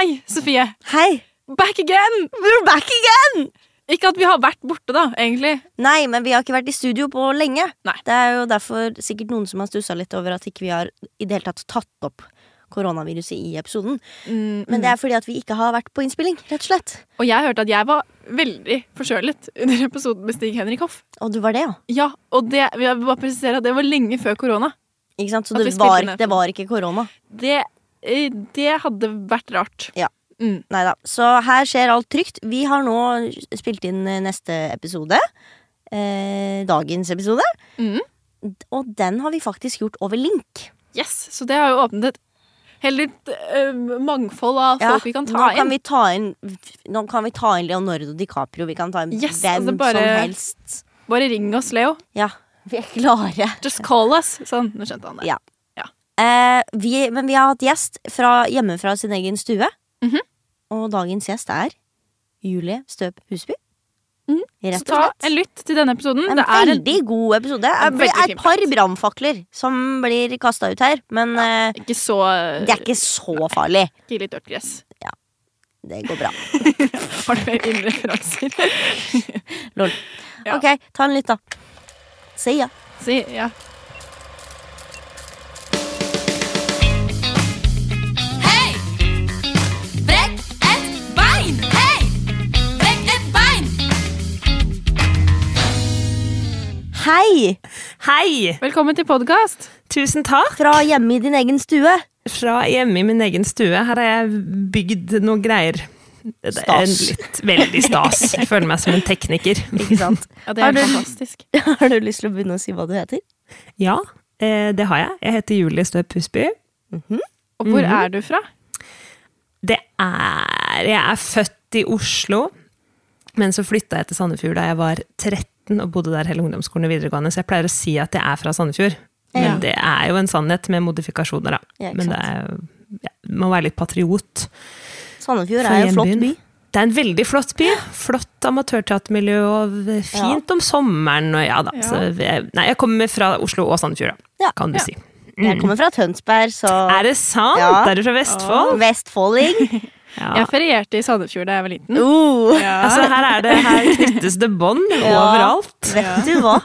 Hei, Sofie. Hei! Back again! We're back again! Ikke at vi har vært borte, da, egentlig. Nei, men vi har ikke vært i studio på lenge. Nei. Det er jo derfor sikkert noen som har stussa litt over at ikke vi har i det hele tatt tatt opp koronaviruset i episoden. Mm, Men det er fordi at vi ikke har vært på innspilling, rett og slett. Og jeg hørte at jeg var veldig forkjølet under episoden med Stig-Henrik Hoff. Og du var det, ja. Ja, og det, jeg vil bare presisere at det var lenge før korona. Ikke sant? Så det var, det var ikke korona. Det, det hadde vært rart. Ja. Mm. Nei da. Så her skjer alt trygt. Vi har nå spilt inn eh, neste episode. Eh, dagens episode. Mm. Og den har vi faktisk gjort over link. Yes, Så det har jo åpnet et heller et eh, mangfold av Ja, folk vi kan ta nå kan inn. vi ta inn Nå kan vi ta inn Leonardo DiCaprio. Vi kan ta inn Yes, hvem altså bare- som helst. Bare ring oss, Leo. Ja, vi er klare. Just call us. Sånn, nå skjønte han det. Ja. Eh, vi, men vi har hatt gjest fra, hjemmefra sin egen stue. Mhm. Og dagens gjest er Julie Støp Husby. Mm. Så ta en lytt til denne episoden. En det er en, veldig god episode. Det er et par brannfakler som blir kasta ut her. Men ja, ikke så det er ikke så farlig. Ikke litt dødt gress. Det går bra. Har du mer innreferanser? Lol. Ja. Ok, ta en lytt, da. Si ja. si ja. Hei! Hei! Velkommen til podkast. Tusen takk. Fra hjemme i din egen stue. Fra hjemme i min egen stue. Her har jeg bygd noe greier. Det er Stas. litt veldig stas. Jeg føler meg som en tekniker. Ikke sant? Ja, det er Har du- fantastisk. Har du lyst til å begynne å si hva du heter? Ja, eh, det har jeg. Jeg heter Julie Støp Husby. Og hvor Mhm. er du fra? Det er Jeg er født i Oslo, men så flytta jeg til Sandefjord da jeg var 13 og bodde der hele ungdomsskolen og videregående, så jeg pleier å si at jeg er fra Sandefjord. Men Ja. det er jo en sannhet med modifikasjoner, da. Ja, men det er, ja, må være litt patriot. Sandefjord er jo en flott by. Det er en veldig flott by. Flott amatørteatermiljø og fint om sommeren. Og ja da. Jeg, nei, jeg kommer fra Oslo og Sandefjord, da, kan du si. Jeg kommer fra Tønsberg, så Er det sant? Er du fra Vestfold? Vestfolding. Ja. Jeg ferierte i Sandefjord da jeg var liten. Uh, Ja. Altså, her, er det, her knyttes det bånd overalt. vet du hva?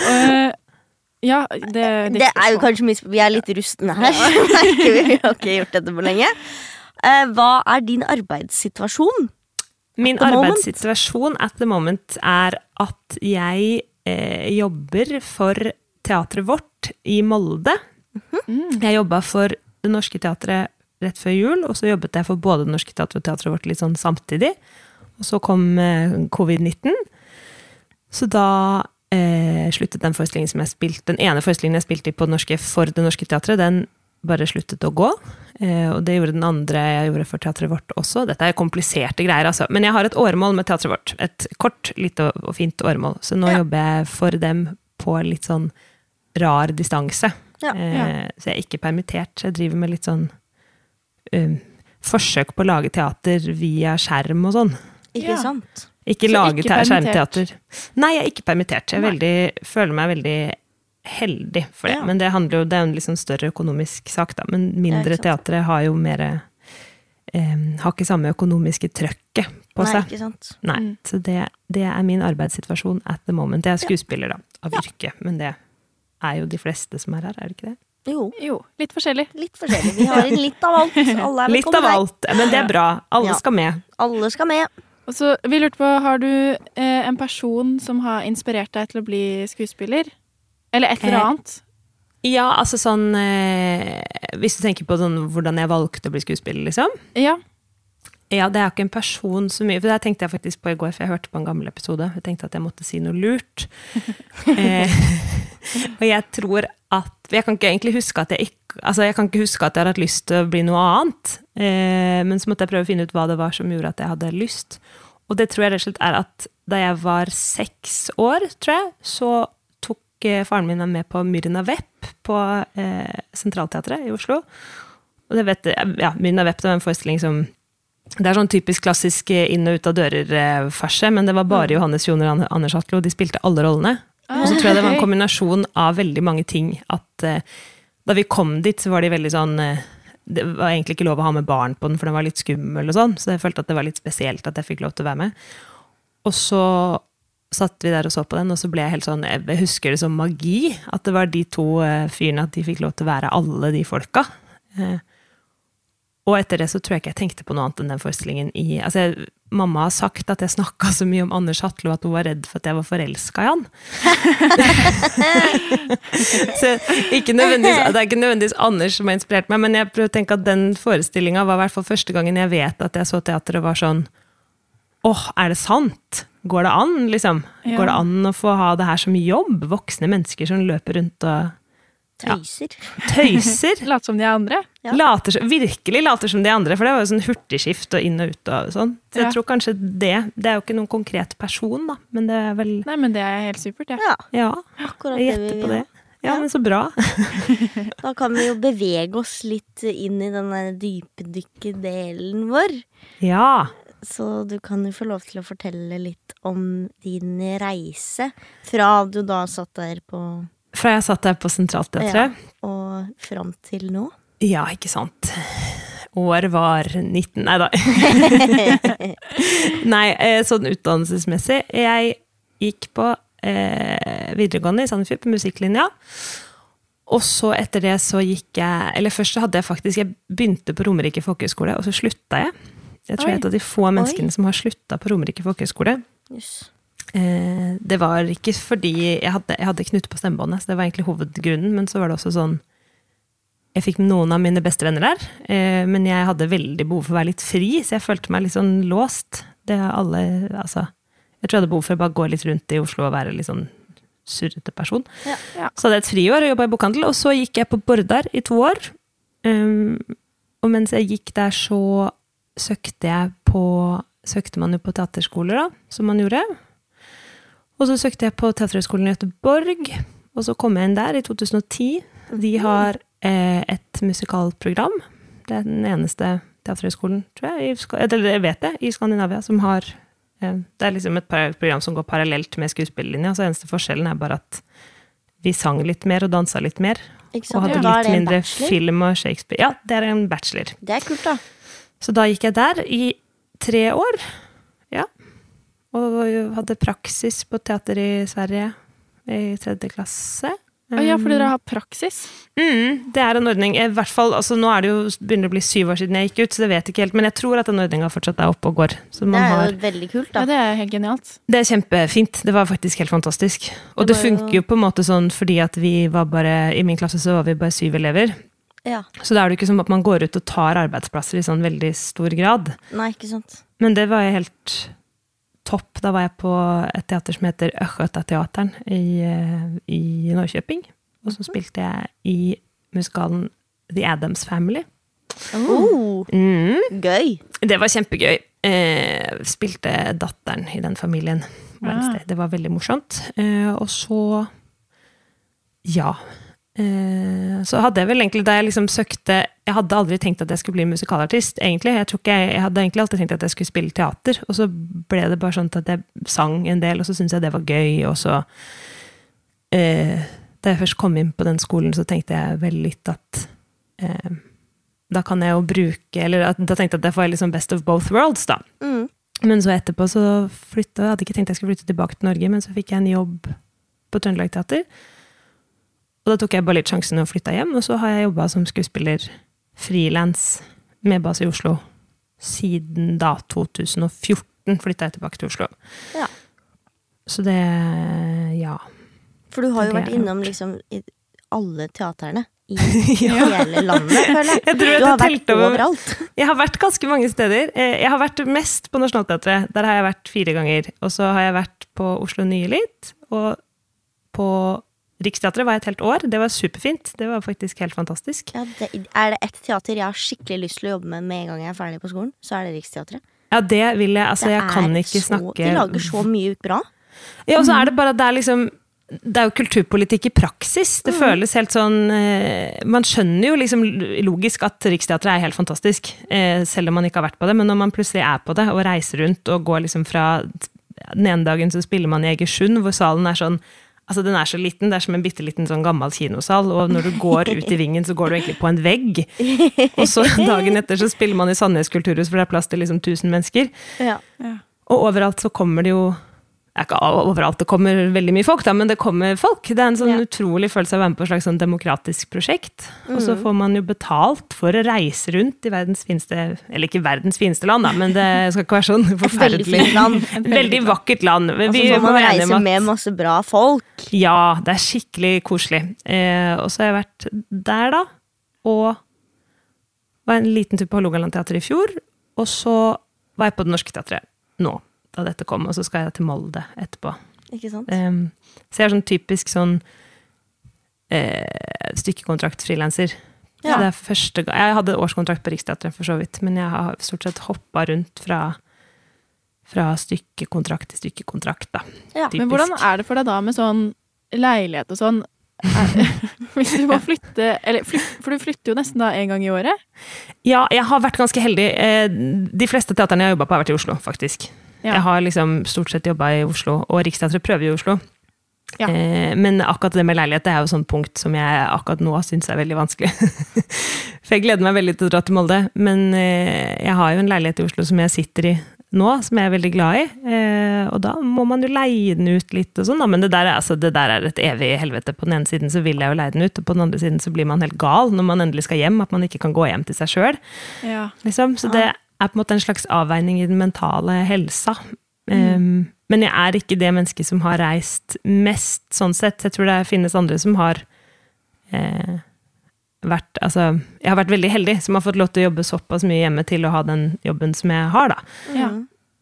Uh, ja, det, Det er jo kanskje mye Vi er litt rustne her. Vi. vi har ikke gjort dette på lenge. Uh, hva er din arbeidssituasjon? Min arbeidssituasjon at the moment er at jeg eh, jobber for teatret vårt i Molde. Mhm. Jeg jobba for Det Norske Teatret rett før jul, og så jobbet jeg for både Det Norske Teatret og teatret vårt litt sånn samtidig. Og så kom eh, covid-19, så da eh, sluttet den forestillingen som jeg spilte, den ene forestillingen jeg spilte i på Det Norske for Det Norske Teatret, den bare sluttet å gå. Eh, og det gjorde den andre jeg gjorde for teatret vårt også. Dette er kompliserte greier, altså. Men jeg har et åremål med teatret vårt. Et kort, lite og- fint åremål. Så nå Ja. jobber jeg for dem på litt sånn rar distanse. Ja. Eh, så jeg er ikke permittert. Jeg driver med litt sånn um, forsøk på å lage teater via skjerm og sånn. Ikke Ja. sant? Ikke Så lage ikke skjermteater. Nei, jeg er ikke permittert. Jeg veldig, føler meg veldig heldig for det. Ja. Men det handler jo, det er jo en sånn større økonomisk sak, da. Men mindre Ja, teatre har jo mer eh, Har ikke samme økonomiske trøkket på seg. Nei, ikke sant? Nei, Mm. Så det, det er min arbeidssituasjon at the moment. Jeg er skuespiller, da, av yrke. Men det er jo de fleste som er her, er det ikke det? Jo, Jo, litt forskjellig. litt forskjellig. Vi har inn litt av alt. Alle er Litt av alt. Men det er bra. Alle Ja. skal med. Alle skal med. Og så vi lurte på, Har du eh, en person som har inspirert deg til å bli skuespiller? Eller et eller Eh, annet? Ja, altså sånn eh, Hvis du tenker på sånn, hvordan jeg valgte å bli skuespiller, liksom. Ja. Ja, det er ikke en person så mye, for det tenkte jeg faktisk på i går, for jeg hørte på en gammel episode. Jeg tenkte at jeg måtte si noe lurt. eh, og jeg tror at Jeg kan ikke egentlig huske at jeg ikke Altså, jeg kan ikke huske at jeg har hatt lyst til å bli noe annet. Eh, men så måtte jeg prøve å finne ut hva det var som gjorde at jeg hadde lyst. Og det tror jeg rett og slett er at da jeg var seks år, tror jeg, så tok eh, faren min meg med på Myrna Vepp på eh, Sentralteatret i Oslo. Og det vet jeg, ja, Myrna Vepp det var en forestilling som det er sånn typisk klassisk inn og ut av dører-farse, men det var bare Johannes Joner og Anders Hatlo. De spilte alle rollene. Og så tror jeg det var en kombinasjon av veldig mange ting. At uh, da vi kom dit, så var de veldig sånn uh, det var egentlig ikke lov å ha med barn på den, for den var litt skummel og sånn, så jeg følte at det var litt spesielt at jeg fikk lov til å være med. Og så satt vi der og så på den, og så ble jeg helt sånn Jeg husker det som magi. At det var de to eh, fyrene, at de fikk lov til å være alle de folka. Eh, og etter det så tror jeg ikke jeg tenkte på noe annet enn den forestillingen i altså jeg, Mamma har sagt at jeg snakka så mye om Anders Hatlo at hun var redd for at jeg var forelska i han. så ikke nødvendigvis, Det er ikke nødvendigvis Anders som har inspirert meg, men jeg prøver å tenke at den forestillinga var i hvert fall første gangen jeg vet at jeg så teater og var sånn Åh, er det sant? Går det an, liksom? Ja. Går det an å få ha det her som jobb? Voksne mennesker som løper rundt og Ja. Tøyser. tøyser. Late som de er andre. Ja. Later, virkelig later som de andre, for det var jo sånn hurtigskift og inn og ut og sånn. Så jeg Ja. tror kanskje det Det er jo ikke noen konkret person, da, men det er vel Nei, men det er helt supert, jeg. Ja, Ja, akkurat jeg gjetter på det. Ja, Ja. men så bra. Da kan vi jo bevege oss litt inn i den der dypdykkerdelen vår. Ja. Så du kan jo få lov til å fortelle litt om din reise fra du da satt der på Fra jeg satt der på Sentralteatret. og fram til nå. Ja, ikke sant. År var 19 Nei da. Nei, eh, sånn utdannelsesmessig. Jeg gikk på eh, videregående i Sandefjord, på musikklinja. Og så etter det så gikk jeg Eller først så hadde jeg faktisk Jeg begynte på Romerike folkehøgskole, og så slutta jeg. Jeg tror jeg er et av de få menneskene som har slutta på Romerike folkehøgskole. Jøss. Eh, det var ikke fordi jeg hadde, jeg hadde knute på stemmebåndet, så det var egentlig hovedgrunnen. Men så var det også sånn Jeg fikk noen av mine beste venner der, eh, men jeg hadde veldig behov for å være litt fri, så jeg følte meg litt sånn låst. Det er alle Altså. Jeg tror jeg hadde behov for å bare gå litt rundt i Oslo og være litt sånn surrete person. Ja. Ja. Så hadde jeg et friår og jobba i bokhandel, og så gikk jeg på Bordar i to år. Um, og mens jeg gikk der, så søkte jeg på Søkte man jo på teaterskoler, da, som man gjorde. Og så søkte jeg på Teaterhøgskolen i Göteborg, og så kom jeg inn der i 2010. De har eh, et musikalprogram. Det er den eneste teaterhøgskolen, tror jeg, i, eller jeg vet det, i Skandinavia som har eh, Det er liksom et program som går parallelt med skuespillerlinja, så eneste forskjellen er bare at vi sang litt mer og dansa litt mer. Og hadde litt mindre film og Shakespeare. Ja, det er en bachelor. Det er kult, da. Så da gikk jeg der i tre år. Og hadde praksis på teater i Sverige i tredje klasse. Å ja, fordi dere har praksis. Mm, det er en ordning. I hvert fall, altså Nå er det jo begynner det å bli syv år siden jeg gikk ut, så det vet jeg ikke helt. Men jeg tror at den ordninga fortsatt er oppe og går. Så Det man er har, jo veldig kult, da. Ja, det er helt genialt. det er kjempefint. Det var faktisk helt fantastisk. Og Det det, funker jo- jo på en måte sånn fordi at vi var bare I min klasse så var vi bare syv elever. Ja. Så da er det jo ikke som at man går ut og tar arbeidsplasser i sånn veldig stor grad. Nei, ikke sant. Men det var jo helt topp. Da var jeg på et teater som heter Østgötateatern i, eh, i Norrköping. Og så spilte jeg i musikalen The Addams Family. Oh, Mm. gøy. Det var kjempegøy. Eh, spilte datteren i den familien. Wednesday. Ah. Det var veldig morsomt. Eh, og så Ja. Eh, så hadde jeg vel egentlig, da jeg liksom søkte Jeg hadde aldri tenkt at jeg skulle bli musikalartist, egentlig. Jeg, jeg, jeg hadde egentlig alltid tenkt at jeg skulle spille teater, og så ble det bare sånn at jeg sang en del, og så syntes jeg det var gøy, og så eh, Da jeg først kom inn på den skolen, så tenkte jeg vel litt at eh, da kan jeg jo bruke Eller at, da tenkte jeg at jeg får liksom best of both worlds, da. Mm. Men så etterpå så flytta Jeg hadde ikke tenkt jeg skulle flytte tilbake til Norge, men så fikk jeg en jobb på Trøndelag Teater. Og da tok jeg bare litt sjansen og flytta hjem, og så har jeg jobba som skuespiller frilans med base i Oslo siden da 2014 flytta jeg tilbake til Oslo. Ja. Så det Ja. For du har jo vært innom liksom i alle teaterne i hele landet, føler jeg. Jeg Du har vært overalt. Jeg har vært ganske mange steder. Eh, Jeg har vært mest på Nationaltheatret. Der har jeg vært fire ganger. Og så har jeg vært på Oslo Nye litt. Og på Riksteatret var et helt år. Det var superfint. Det var faktisk helt fantastisk. Ja, det, er det ett teater jeg har skikkelig lyst til å jobbe med med en gang jeg er ferdig på skolen, så er det Riksteatret. Ja, det vil jeg. Altså, Det jeg kan ikke så- snakke De lager så mye bra. Ja, og så er det bare at det er liksom det er jo kulturpolitikk i praksis. Det føles helt sånn eh, Man skjønner jo liksom logisk at Riksteatret er helt fantastisk, eh, selv om man ikke har vært på det. Men når man plutselig er på det, og reiser rundt og går liksom fra Den ene dagen så spiller man i Egersund, hvor salen er sånn Altså, den er så liten, det er som en bitte liten sånn gammel kinosal, og når du går ut i vingen, så går du egentlig på en vegg. Og så dagen etter så spiller man i Sandnes kulturhus, for det er plass til liksom 1000 mennesker. Ja. Ja. Og overalt så kommer det jo det er ikke overalt det kommer veldig mye folk, da, men det kommer folk. Det er en sånn Ja. utrolig følelse av å være med på et slags sånn demokratisk prosjekt. Og så får man jo betalt for å reise rundt i verdens fineste Eller ikke verdens fineste land, da, men det skal ikke være sånn Veldig forferdelig. fint land. Veldig vakkert land. Og så får må man reise med, med masse bra folk. ja, det er skikkelig koselig. Eh, og så har jeg vært der, da. Og var en liten tur på Hålogaland teater i fjor. Og så var jeg på Det Norske Teatret nå, da dette kom. Og så skal jeg til Molde etterpå. Ikke sant? Um, så jeg er sånn typisk sånn eh, stykkekontrakt-frilanser. Ja. Det er første gang Jeg hadde årskontrakt på Riksteatret, for så vidt, men jeg har stort sett hoppa rundt fra, fra stykkekontrakt til stykkekontrakt, da. Ja. Men hvordan er det for deg da med sånn leilighet og sånn? Hvis du må flytte eller For du flytter jo nesten da en gang i året? Ja, jeg har vært ganske heldig. Eh, De fleste teaterne jeg har jobba på, har vært i Oslo, faktisk. Ja. Jeg har liksom stort sett jobba i Oslo, og Riksteatret prøver i Oslo. Ja. Eh, Men akkurat det med leilighet det er jo sånn punkt som jeg akkurat nå syns er veldig vanskelig. For jeg gleder meg veldig til å dra til Molde, men eh, jeg har jo en leilighet i Oslo som jeg sitter i nå, som jeg er veldig glad i. Eh, Og da må man jo leie den ut litt og sånn. Men det der, er, altså, det der er et evig helvete. På den ene siden så vil jeg jo leie den ut, og på den andre siden så blir man helt gal når man endelig skal hjem, at man ikke kan gå hjem til seg sjøl. Ja. Liksom. Så det er på en måte en slags avveining i den mentale helsa. Um, men jeg er ikke det mennesket som har reist mest, sånn sett. Jeg tror det finnes andre som har eh, vært Altså, jeg har vært veldig heldig som har fått lov til å jobbe såpass mye hjemme til å ha den jobben som jeg har, da. Ja.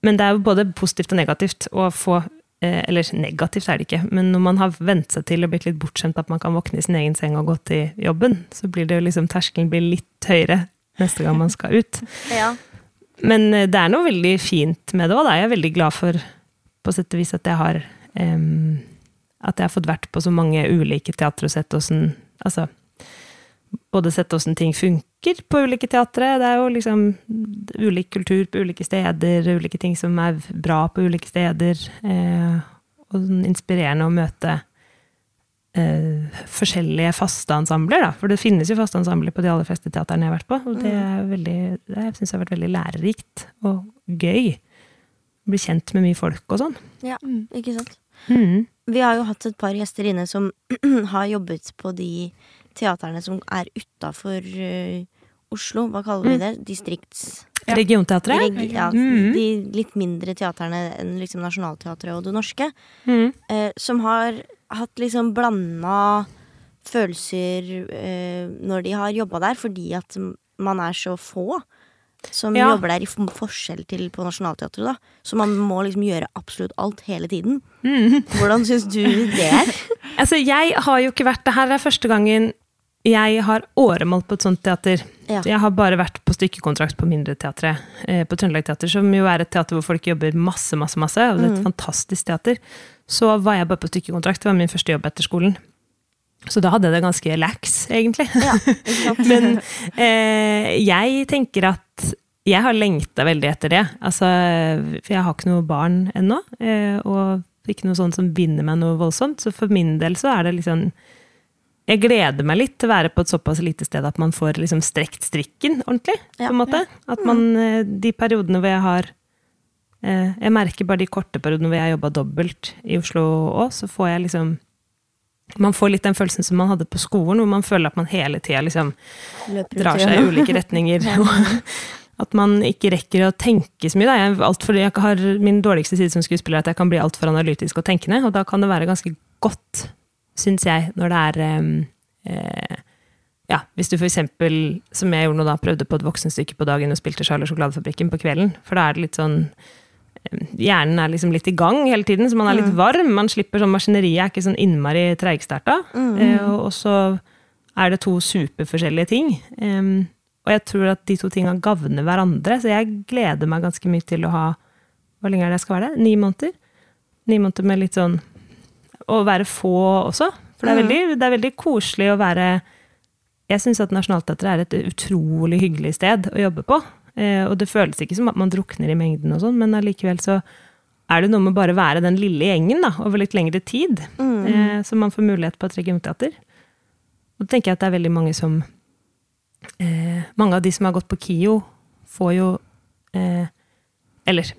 Men det er jo både positivt og negativt å få eh, Eller negativt er det ikke, men når man har vent seg til og blitt litt bortskjemt at man kan våkne i sin egen seng og gå til jobben, så blir det jo liksom terskelen blir litt høyere neste gang man skal ut. Ja. Men eh, det er noe veldig fint med det òg. Jeg er veldig glad for på sett og vis at jeg har um, At jeg har fått vært på så mange ulike teatre og sett åssen Altså både sett åssen ting funker på ulike teatre. Det er jo liksom ulik kultur på ulike steder, ulike ting som er bra på ulike steder. Eh, og sånn inspirerende å møte eh, forskjellige faste ensembler, da. For det finnes jo faste ensembler på de aller fleste teaterne jeg har vært på. Og det, er veldig, det jeg syns har vært veldig lærerikt og gøy. Bli kjent med mye folk og sånn. ja. Mm. Ikke sant? Mm. Vi har jo hatt et par gjester inne som har jobbet på de teaterne som er utafor Oslo. Hva kaller vi det? Distrikts... Ja. Regionteatret? Reg ja, Mhm. De litt mindre teaterne enn liksom Nationaltheatret og Det Norske. Mm. Uh, som har hatt liksom blanda følelser eh, når de har jobba der, fordi at man er så få som Ja. jobber der, i forskjell til på Nationaltheatret. da Så man må liksom gjøre absolutt alt hele tiden. Mm. Hvordan syns du det er? Altså, jeg har jo ikke vært Det her er første gangen jeg har åremål på et sånt teater. Ja. Jeg har bare vært på stykkekontrakt på mindre teatre. Eh, på Trøndelag Teater, som jo er et teater hvor folk jobber masse, masse, masse. Og det er et fantastisk teater. Så var jeg bare på stykkekontrakt. Det var min første jobb etter skolen. Så da hadde jeg det ganske lax, egentlig. Ja? Men eh, jeg tenker at jeg har lengta veldig etter det. Altså, for jeg har ikke noe barn ennå, eh, og ikke noe sånt som binder meg noe voldsomt. Så for min del så er det liksom Jeg gleder meg litt til å være på et såpass lite sted at man får liksom strekt strikken ordentlig. Ja. på en måte. At man, eh, De periodene hvor jeg har eh, Jeg merker bare de korte periodene hvor jeg har jobba dobbelt i Oslo òg, så får jeg liksom man får litt den følelsen som man hadde på skolen, hvor man føler at man hele tida liksom drar seg i ulike retninger. at man ikke rekker å tenke så mye. Da. Jeg, alt for, jeg har, min dårligste side som skuespiller er at jeg kan bli altfor analytisk og tenkende, og da kan det være ganske godt, syns jeg, når det er eh, ja, Hvis du for eksempel, som jeg gjorde nå da, prøvde på et voksenstykke på dagen og spilte Charlie sjokoladefabrikken på kvelden, for da er det litt sånn Hjernen er liksom litt i gang hele tiden, så man er litt varm. Man slipper sånn Maskineriet er ikke sånn innmari treigstarta. Eh, og og så er det to superforskjellige ting. Um, og jeg tror at de to tinga gagner hverandre, så jeg gleder meg ganske mye til å ha Hvor lenge er det jeg skal være der? Ni måneder? Ni måneder med litt sånn Å være få også. For det er veldig, det er veldig koselig å være Jeg syns at Nationaltheatret er et utrolig hyggelig sted å jobbe på. Eh, og det føles ikke som at man drukner i mengden og sånn, men allikevel så er det noe med bare å være den lille gjengen da, over litt lengre tid, Mm. eh, så man får mulighet på et regionteater. Og da tenker jeg at det er veldig mange som eh, Mange av de som har gått på KIO, får jo eh, Eller,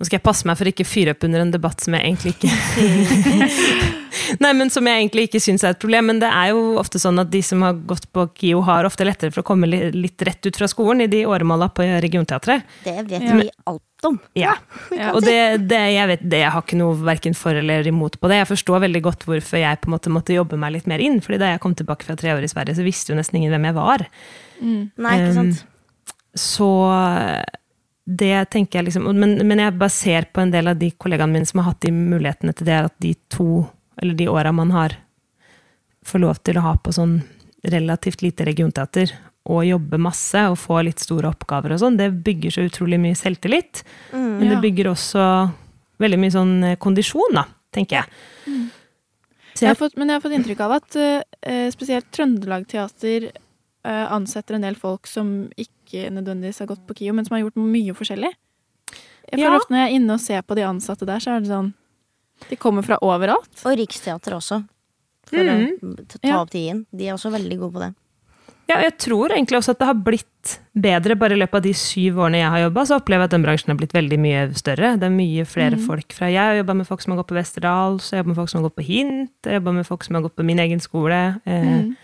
nå skal jeg passe meg for å ikke fyre opp under en debatt som jeg egentlig ikke Nei, men som jeg egentlig ikke syns er et problem. Men det er jo ofte sånn at de som har gått på KIO, har ofte lettere for å komme litt rett ut fra skolen i de åremåla på Regionteatret. Det vet Ja. vi alt om. Ja. Ja. Og det, det, jeg vet, det, jeg har ikke noe verken for eller imot på det. Jeg forstår veldig godt hvorfor jeg på en måte måtte jobbe meg litt mer inn. fordi da jeg kom tilbake fra tre år i Sverige, så visste jo nesten ingen hvem jeg var. Mm. Nei, ikke Um, sant? Så det tenker jeg liksom men, men jeg bare ser på en del av de kollegaene mine som har hatt de mulighetene til det, at de to, eller de åra man har får lov til å ha på sånn relativt lite regionteater, og jobbe masse og få litt store oppgaver og sånn, det bygger så utrolig mye selvtillit. Mm. Men det Ja. bygger også veldig mye sånn eh, kondisjon, da, tenker jeg. Så Jeg har jeg, fått, men jeg har fått inntrykk av at uh, spesielt Trøndelag Teater uh, ansetter en del folk som ikke nødvendigvis har gått på KIO, men som har gjort mye forskjellig. Jeg føler Ja. ofte Når jeg er inne og ser på de ansatte der, så er det sånn De kommer fra overalt. Og Riksteatret også. For Mm. å ta opp tiden. De er også veldig gode på det. ja, jeg tror egentlig også at det har blitt bedre bare i løpet av de syv årene jeg har jobba. Så opplever jeg at den bransjen har blitt veldig mye større. Det er mye flere mm. folk fra Jeg har jobba med folk som har gått på Westerdal, så jeg jobba med folk som har gått på Hint, jeg jobba med folk som har gått på min egen skole. Eh, Mm.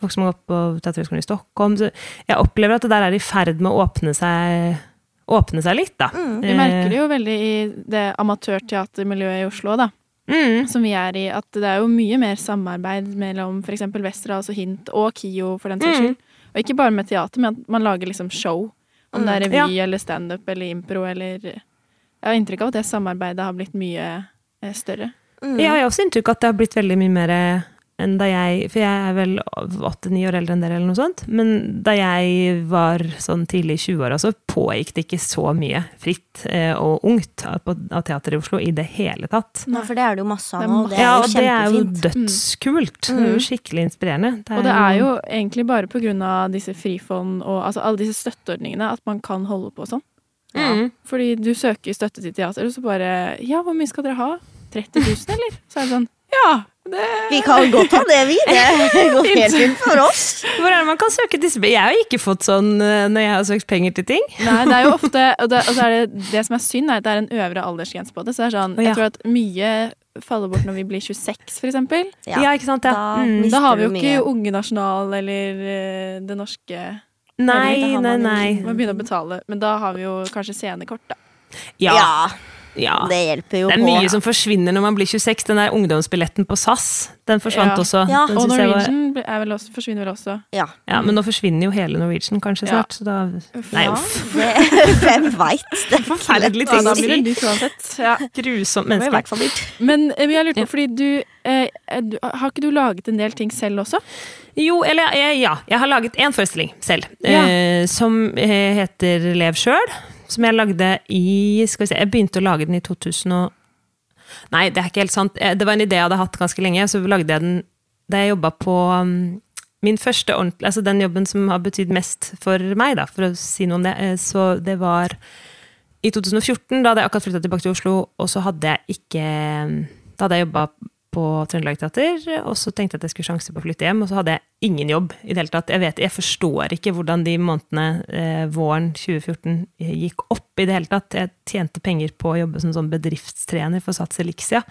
folk som har gått på Teaterhøgskolen i Stockholm. Så jeg opplever at det der er i ferd med å åpne seg, åpne seg litt, da. Mm. Vi merker det jo veldig i det amatørteatermiljøet i Oslo, da. Mm. Som vi er i. At det er jo mye mer samarbeid mellom f.eks. Westerdals og Hint og KIO, for den saks Mm. Og ikke bare med teater, men at man lager liksom show. Om det er revy revy eller standup eller impro eller Jeg har inntrykk av at det samarbeidet har blitt mye eh, større. Mm. Jeg har også inntrykk av at det har blitt veldig mye mer enn da jeg For jeg er vel åtte-ni år eldre enn dere, eller noe sånt. Men da jeg var sånn tidlig i 20-åra, så pågikk det ikke så mye fritt eh, og ungt av, teateret teater i Oslo i det hele tatt. Nei, for det er det jo masse av Det er nå. Det er ja, og det er jo dødskult. dødskult. Det er jo skikkelig inspirerende. Og det er jo egentlig bare på grunn av disse frifond og altså alle disse støtteordningene at man kan holde på sånn. Mm. Fordi du søker støtte til teater, og så bare Ja, hvor mye skal dere ha? 30 000, eller? Så er det sånn Ja, det Vi kan godt ha det, vi. Det går helt fint for oss. Hvor er det man kan søke disse Jeg har ikke fått sånn eh, når jeg har søkt penger til ting. Nei, det er jo ofte Og, det, og så er det, det som er synd, er at det er en øvre aldersgrense på det. Så det er sånn Jeg tror at mye faller bort når vi blir 26, for eksempel. Ja, ikke sant? Ja. da Mm. Da har vi jo ikke. Unge Nasjonal eller eh, det norske Nei, nei, nei. Man begynner å betale, men da har vi jo kanskje scenekort, da. Ja. Ja, ja. det hjelper jo Det er på. mye som forsvinner når man blir 26. Den der ungdomsbilletten på SAS, den forsvant Ja. også. Ja. Den Og Norwegian var, er vel også, forsvinner vel også. Ja. ja, men nå forsvinner jo hele Norwegian kanskje Ja. snart. Så da, Uff. nei, uff. det, hvem veit? Det er Forferdelig Ja, ting da å blir det si. uansett. Ja. Grusomt menneske. dyrt. Men eh, jeg lurte på, fordi du, eh, du Har ikke du laget en del ting selv også? Jo, eller ja. Jeg har laget én forestilling selv, Ja. eh, som eh, heter Lev sjøl. Som jeg lagde i Skal vi se, jeg begynte å lage den i 2000 og Nei, det er ikke helt sant. Eh, Det var en idé jeg hadde hatt ganske lenge, så lagde jeg den da jeg jobba på um, min første ordentlige Altså den jobben som har betydd mest for meg, da, for å si noe om det. eh, Så det var i 2014, da hadde jeg akkurat flytta tilbake til Oslo, og så hadde jeg ikke Da hadde jeg jobba på Trøndelag Teater, og så tenkte jeg at jeg skulle sjanse på å flytte hjem, og så hadde jeg ingen jobb i det hele tatt. Jeg, vet, jeg forstår ikke hvordan de månedene eh, våren 2014 gikk opp i det hele tatt. Jeg tjente penger på å jobbe som sånn bedriftstrener for Sats Elixia.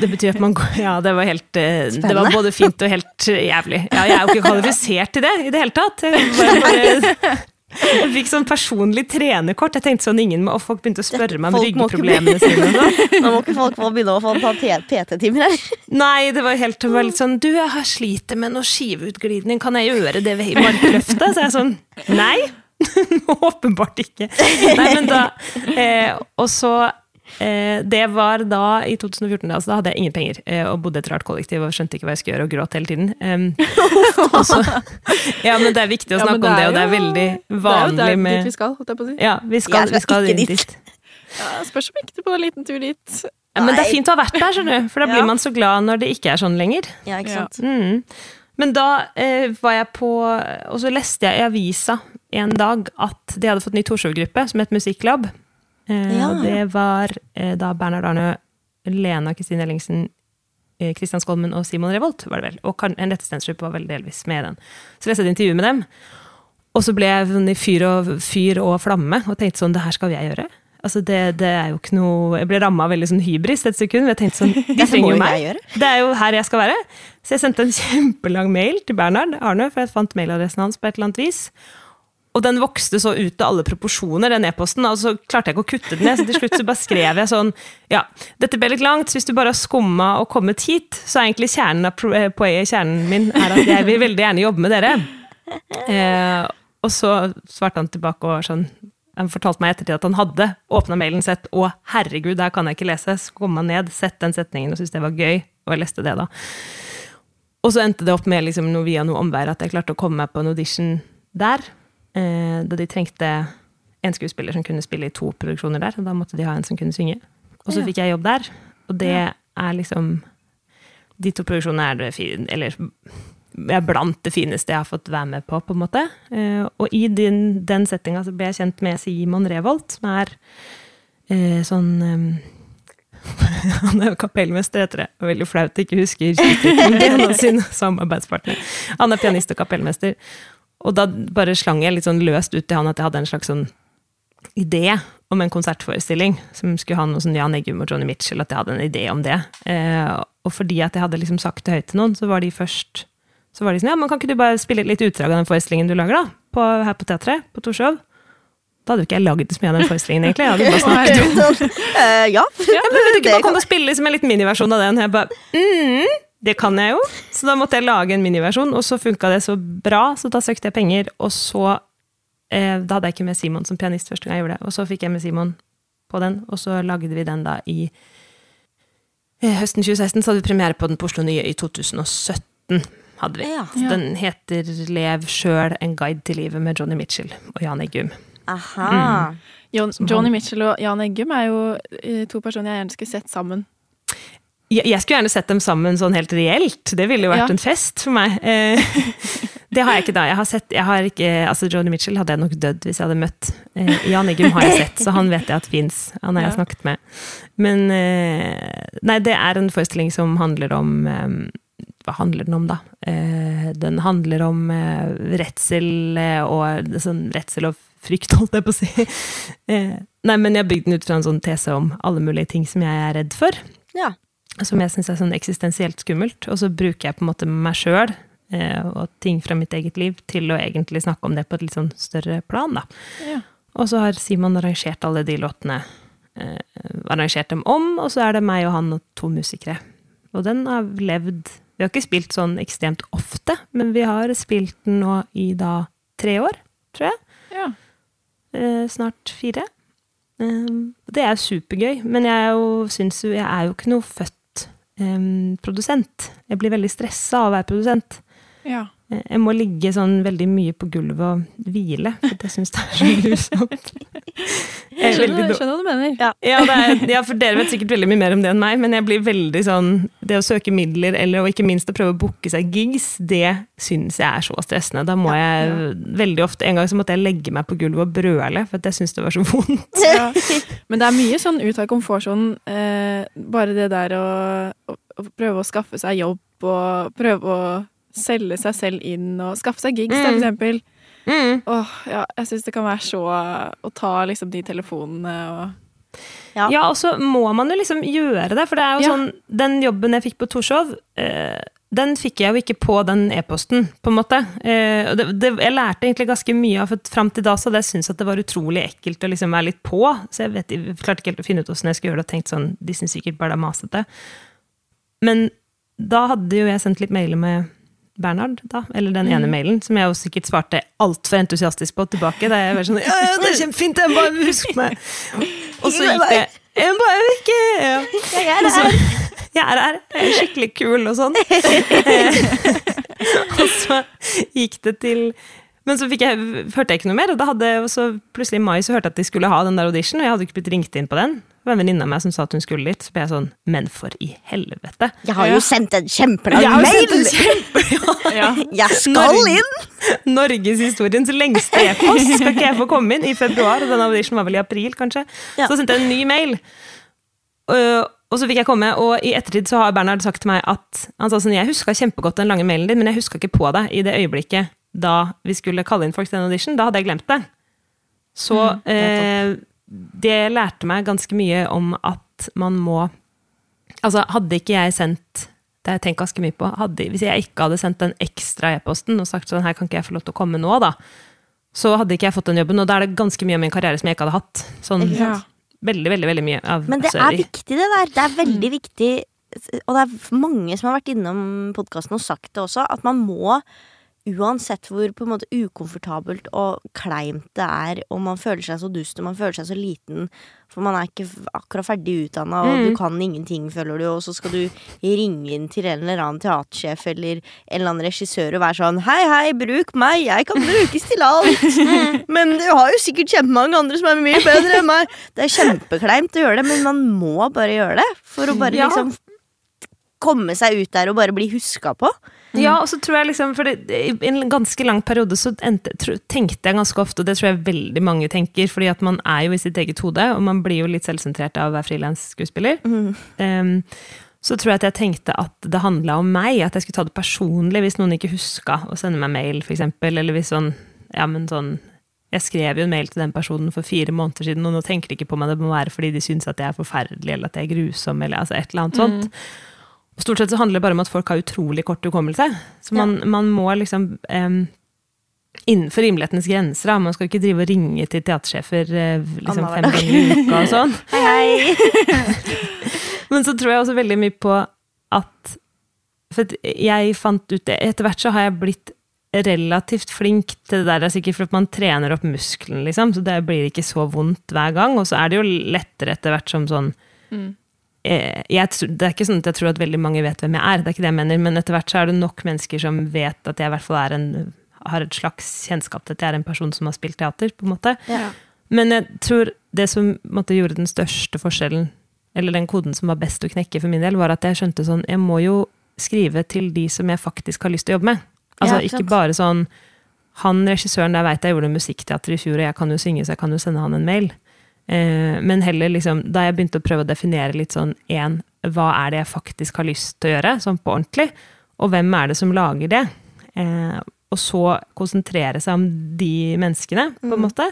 Det betyr at man går Ja, det var helt Spennende. Det var både fint og helt eh, jævlig. Ja, jeg er jo ikke kvalifisert til det i det hele tatt. Jeg, bare, bare, jeg fikk sånn personlig trenerkort. Jeg tenkte sånn ingen må, og Folk begynte å spørre meg om ryggproblemene sine. sånn. Nå må ikke folk begynne å få ta PT-timer her. Nei, det var helt det var litt sånn Du, jeg har sliter med noe skiveutglidning, kan jeg gjøre det ved markløftet? Så jeg sånn Nei! Åpenbart ikke. Nei, men da eh, Og så Det var da i 2014, altså, da hadde jeg ingen penger eh, og bodde i et rart kollektiv og skjønte ikke hva jeg skulle gjøre og gråt hele tiden. Um, så, ja, men det er viktig å Ja, det snakke om det, og det er veldig vanlig med Det er jo der dit vi skal, holdt jeg på å si. Ja, vi skal, Jeg vi skal skal ikke dit. Ja, spørs om ikke på en liten tur dit. Ja, men det er fint å ha vært der, skjønner du, for da blir man så glad når det ikke er sånn lenger. Ja, ikke sant? Mm. Men da eh, var jeg på Og så leste jeg i avisa en dag at de hadde fått ny Torshov-gruppe som het Musikklab. Eh, Ja. og det var eh, da Bernhard Arne, Lena Kristine Ellingsen, Kristian Skolmen og Simon Revolt, var det vel. Og Henriette Stensrup var vel delvis med i den. Så leste jeg et intervju med dem. Og så ble jeg sånn i fyr og, fyr og flamme og tenkte sånn, det her skal jeg gjøre. Altså det, det er jo ikke noe Jeg ble ramma veldig sånn hybris et sekund. Jeg tenkte sånn, de trenger jo meg. Det er jo her jeg skal være. Så jeg sendte en kjempelang mail til Bernhard Arne, for jeg fant mailadressen hans på et eller annet vis. Og den vokste så ut av alle proporsjoner, den e-posten, og så klarte jeg ikke å kutte den ned. Så til slutt så bare skrev jeg sånn Ja, dette ble litt langt, så hvis du bare har skumma og kommet hit, så er egentlig kjernen av eh, kjernen min, er at jeg vil veldig gjerne jobbe med dere. Eh, og så svarte han tilbake og sånn Han fortalte meg ettertid at han hadde åpna mailen sett, å herregud, der kan jeg ikke lese. Skumma ned, sett den setningen og syntes det var gøy, og jeg leste det da. Og så endte det opp med liksom noe via noe omvær at jeg klarte å komme meg på en audition der. Eh, da de trengte en skuespiller som kunne spille i to produksjoner der. Og da måtte de ha en som kunne synge. Og så Ja. fikk jeg jobb der. Og det er liksom De to produksjonene er det fine, Eller er blant det fineste jeg har fått være med på, på en måte. Eh, og i den, den settinga så ble jeg kjent med Simon Revolt, som er eh, sånn eh, Han er jo kapellmester, heter det. Veldig flaut ikke huske tittelen til en av sine samarbeidspartnere. Han er pianist og kapellmester. Og da bare slang jeg litt sånn løst ut til han at jeg hadde en slags sånn idé om en konsertforestilling som skulle ha noe sånn Jan Eggum og Johnny Mitchell, at jeg hadde en idé om det. Eh, og fordi at jeg hadde liksom sagt det høyt til noen, så var de først så var de sånn, ja, men kan ikke du bare spille litt utdrag av den forestillingen du lager da, på, her på teatret, på Torshov? Da hadde jo ikke jeg laget så mye av den forestillingen, egentlig. Jeg hadde bare snakket om eh, ja. ja, men vil du ikke bare komme og spille liksom en liten miniversjon av den? Jeg bare, mm, det kan jeg jo. Så da måtte jeg lage en miniversjon, og så funka det så bra, så da søkte jeg penger, og så eh, Da hadde jeg ikke med Simon som pianist første gang jeg gjorde det, og så fikk jeg med Simon på den, og så lagde vi den da i eh, høsten 2016, så hadde vi premiere på den på Oslo Nye i 2017. hadde vi. Ja. Så Den heter Lev sjøl, en guide til livet med Johnny Mitchell og Jan Eggum. Aha. Mm. John, Johnny Mitchell og Jan Eggum er jo eh, to personer jeg gjerne skulle sett sammen. Jeg, skulle gjerne sett dem sammen sånn helt reelt. Det ville jo vært Ja. en fest for meg. Eh, det har jeg ikke da. Jeg har sett, jeg har ikke, altså Johnny Mitchell hadde jeg nok dødd hvis jeg hadde møtt. Eh, Jan Eggum har jeg sett, så han vet jeg at fins. Han har jeg snakket med. Men eh, nei, det er en forestilling som handler om Hva handler den om, da? Den handler om redsel og sånn redsel og frykt, holdt jeg på å si. Nei, men jeg har bygd den ut fra en sånn tese om alle mulige ting som jeg er redd for Ja. Som jeg syns er sånn eksistensielt skummelt. Og så bruker jeg på en måte meg sjøl eh, og ting fra mitt eget liv til å egentlig snakke om det på et litt sånn større plan. da. Ja. Og så har Simon arrangert alle de låtene. Eh, arrangert dem om, og så er det meg og han og to musikere. Og den har levd Vi har ikke spilt sånn ekstremt ofte, men vi har spilt den nå i da tre år, tror jeg. Ja. Eh, snart fire. Um, det er supergøy, men jeg, syns jo, jeg er jo ikke noe født em, produsent. Jeg blir veldig stressa av å være produsent. ja. Eh, Jeg må ligge sånn veldig mye på gulvet og hvile, for det syns det er så grusomt. Jeg er Jeg skjønner, jeg skjønner hva du mener. Ja. ja, det er, ja, for dere vet sikkert veldig mye mer om det enn meg, men jeg blir veldig sånn Det å søke midler, eller og ikke minst å prøve å booke seg gigs, det syns jeg er så stressende. Da må jeg veldig ofte En gang så måtte jeg legge meg på gulvet og brøle, for at jeg syntes det var så vondt. Ja. Men det er mye sånn ut av komfortsonen. Eh, bare det der å, å, å prøve å skaffe seg jobb og prøve å selge seg selv inn og skaffe seg gigs, mm. for Mm. eksempel. Mm. Åh, ja, jeg syns det kan være så Å ta liksom de telefonene og Ja. Ja, og så må man jo liksom gjøre det, for det er jo Ja. sånn Den jobben jeg fikk på Torshov, eh, den fikk jeg jo ikke på den e-posten, på en måte. Eh, det, det, jeg lærte egentlig ganske mye av, for fram til da så hadde jeg syntes at det var utrolig ekkelt å liksom være litt på, så jeg, vet, jeg klarte ikke helt å finne ut hvordan jeg skulle gjøre det, og tenkte sånn, de syns sikkert bare det er masete. Men da hadde jo jeg sendt litt mailer med Bernhard, da, eller den ene mailen, som jeg jo sikkert svarte altfor entusiastisk på tilbake. Da jeg var sånn Ja, ja, det er kjempefint, jeg bare husk meg! Og så gikk det Jeg bare ikke ja. Jeg er her. Jeg er her, jeg er skikkelig kul og sånn. og så gikk det til Men så jeg, hørte jeg ikke noe mer, og da hadde og så plutselig i mai så hørte jeg at de skulle ha den der audition, og jeg hadde ikke blitt ringt inn på den. Det var en venninne av meg som sa at hun skulle dit, så ble jeg sånn Men for i helvete! Jeg har Ja. jo sendt en kjempelang mail! sendt en Ja. Jeg skal Norge. inn! Norgeshistoriens lengste e-post! Skal ikke jeg få komme inn i februar? Og den auditionen var vel i april, kanskje. Ja. Så sendte jeg en ny mail. Øh, og så fikk jeg komme, og i ettertid så har Bernhard sagt til meg at han sa sånn, jeg huska kjempegodt den lange mailen din, men jeg huska ikke på deg i det øyeblikket da vi skulle kalle inn folk til den audition. Da hadde jeg glemt det. Så eh, det lærte meg ganske mye om at man må Altså, hadde ikke jeg sendt det har jeg tenkt ganske mye på. Hadde, hvis jeg ikke hadde sendt den ekstra e-posten og sagt sånn her kan ikke jeg få lov til å komme nå, da, så hadde ikke jeg fått den jobben. Og da er det ganske mye av min karriere som jeg ikke hadde hatt. Sånn ja. veldig, veldig veldig mye av Men det altså, er viktig, det der. Det er veldig viktig. Og det er mange som har vært innom podkasten og sagt det også, at man må Uansett hvor på en måte ukomfortabelt og kleint det er, og man føler seg så dust og man føler seg så liten, for man er ikke akkurat ferdig utdanna, og Mm. du kan ingenting, føler du, og så skal du ringe inn til en eller annen teatersjef eller en eller annen regissør og være sånn Hei, hei, bruk meg, jeg kan brukes til alt. Men du har jo sikkert kjempemange andre som er mye bedre enn meg. Det er kjempekleint å gjøre det, men man må bare gjøre det. For å bare liksom komme seg ut der og bare bli huska på. Ja, og så tror jeg liksom, for det, I en ganske lang periode så endte, tro, tenkte jeg ganske ofte, og det tror jeg veldig mange tenker, fordi at man er jo i sitt eget hode, og man blir jo litt selvsentrert av å være frilansskuespiller. Um, så tror jeg at jeg tenkte at det handla om meg, at jeg skulle ta det personlig hvis noen ikke huska å sende meg mail, f.eks. Eller hvis sånn Ja, men sånn Jeg skrev jo en mail til den personen for fire måneder siden, og nå tenker de ikke på meg, det må være fordi de syns at jeg er forferdelig, eller at jeg er grusom, eller altså et eller annet sånt. Og Stort sett så handler det bare om at folk har utrolig kort hukommelse. Så man, man må liksom um, Innenfor rimelighetens grenser, da. Man skal ikke drive og ringe til teatersjefer eh, liksom fem ganger i uka og sånn. Hei, hei. Men så tror jeg også veldig mye på at For jeg fant ut det Etter hvert så har jeg blitt relativt flink til det der. Det er sikkert for at man trener opp muskelen, liksom. Så det blir ikke så vondt hver gang. Og så er det jo lettere etter hvert som sånn eh, jeg, Det er ikke sånn at jeg tror at veldig mange vet hvem jeg er, det er ikke det jeg mener, men etter hvert så er det nok mennesker som vet at jeg i hvert fall en, har et slags kjennskap til at jeg er en person som har spilt teater, på en måte. Ja. Men jeg tror det som måtte, gjorde den største forskjellen, eller den koden som var best å knekke for min del, var at jeg skjønte sånn Jeg må jo skrive til de som jeg faktisk har lyst til å jobbe med. Altså Ja, ikke bare sånn Han regissøren der veit jeg gjorde musikkteater i fjor, og jeg kan jo synge, så jeg kan jo sende han en mail. Eh, men heller liksom, da jeg begynte å prøve å definere litt sånn én, hva er det jeg faktisk har lyst til å gjøre, sånn på ordentlig, og hvem er det som lager det? Eh, og så konsentrere seg om de menneskene, på en måte.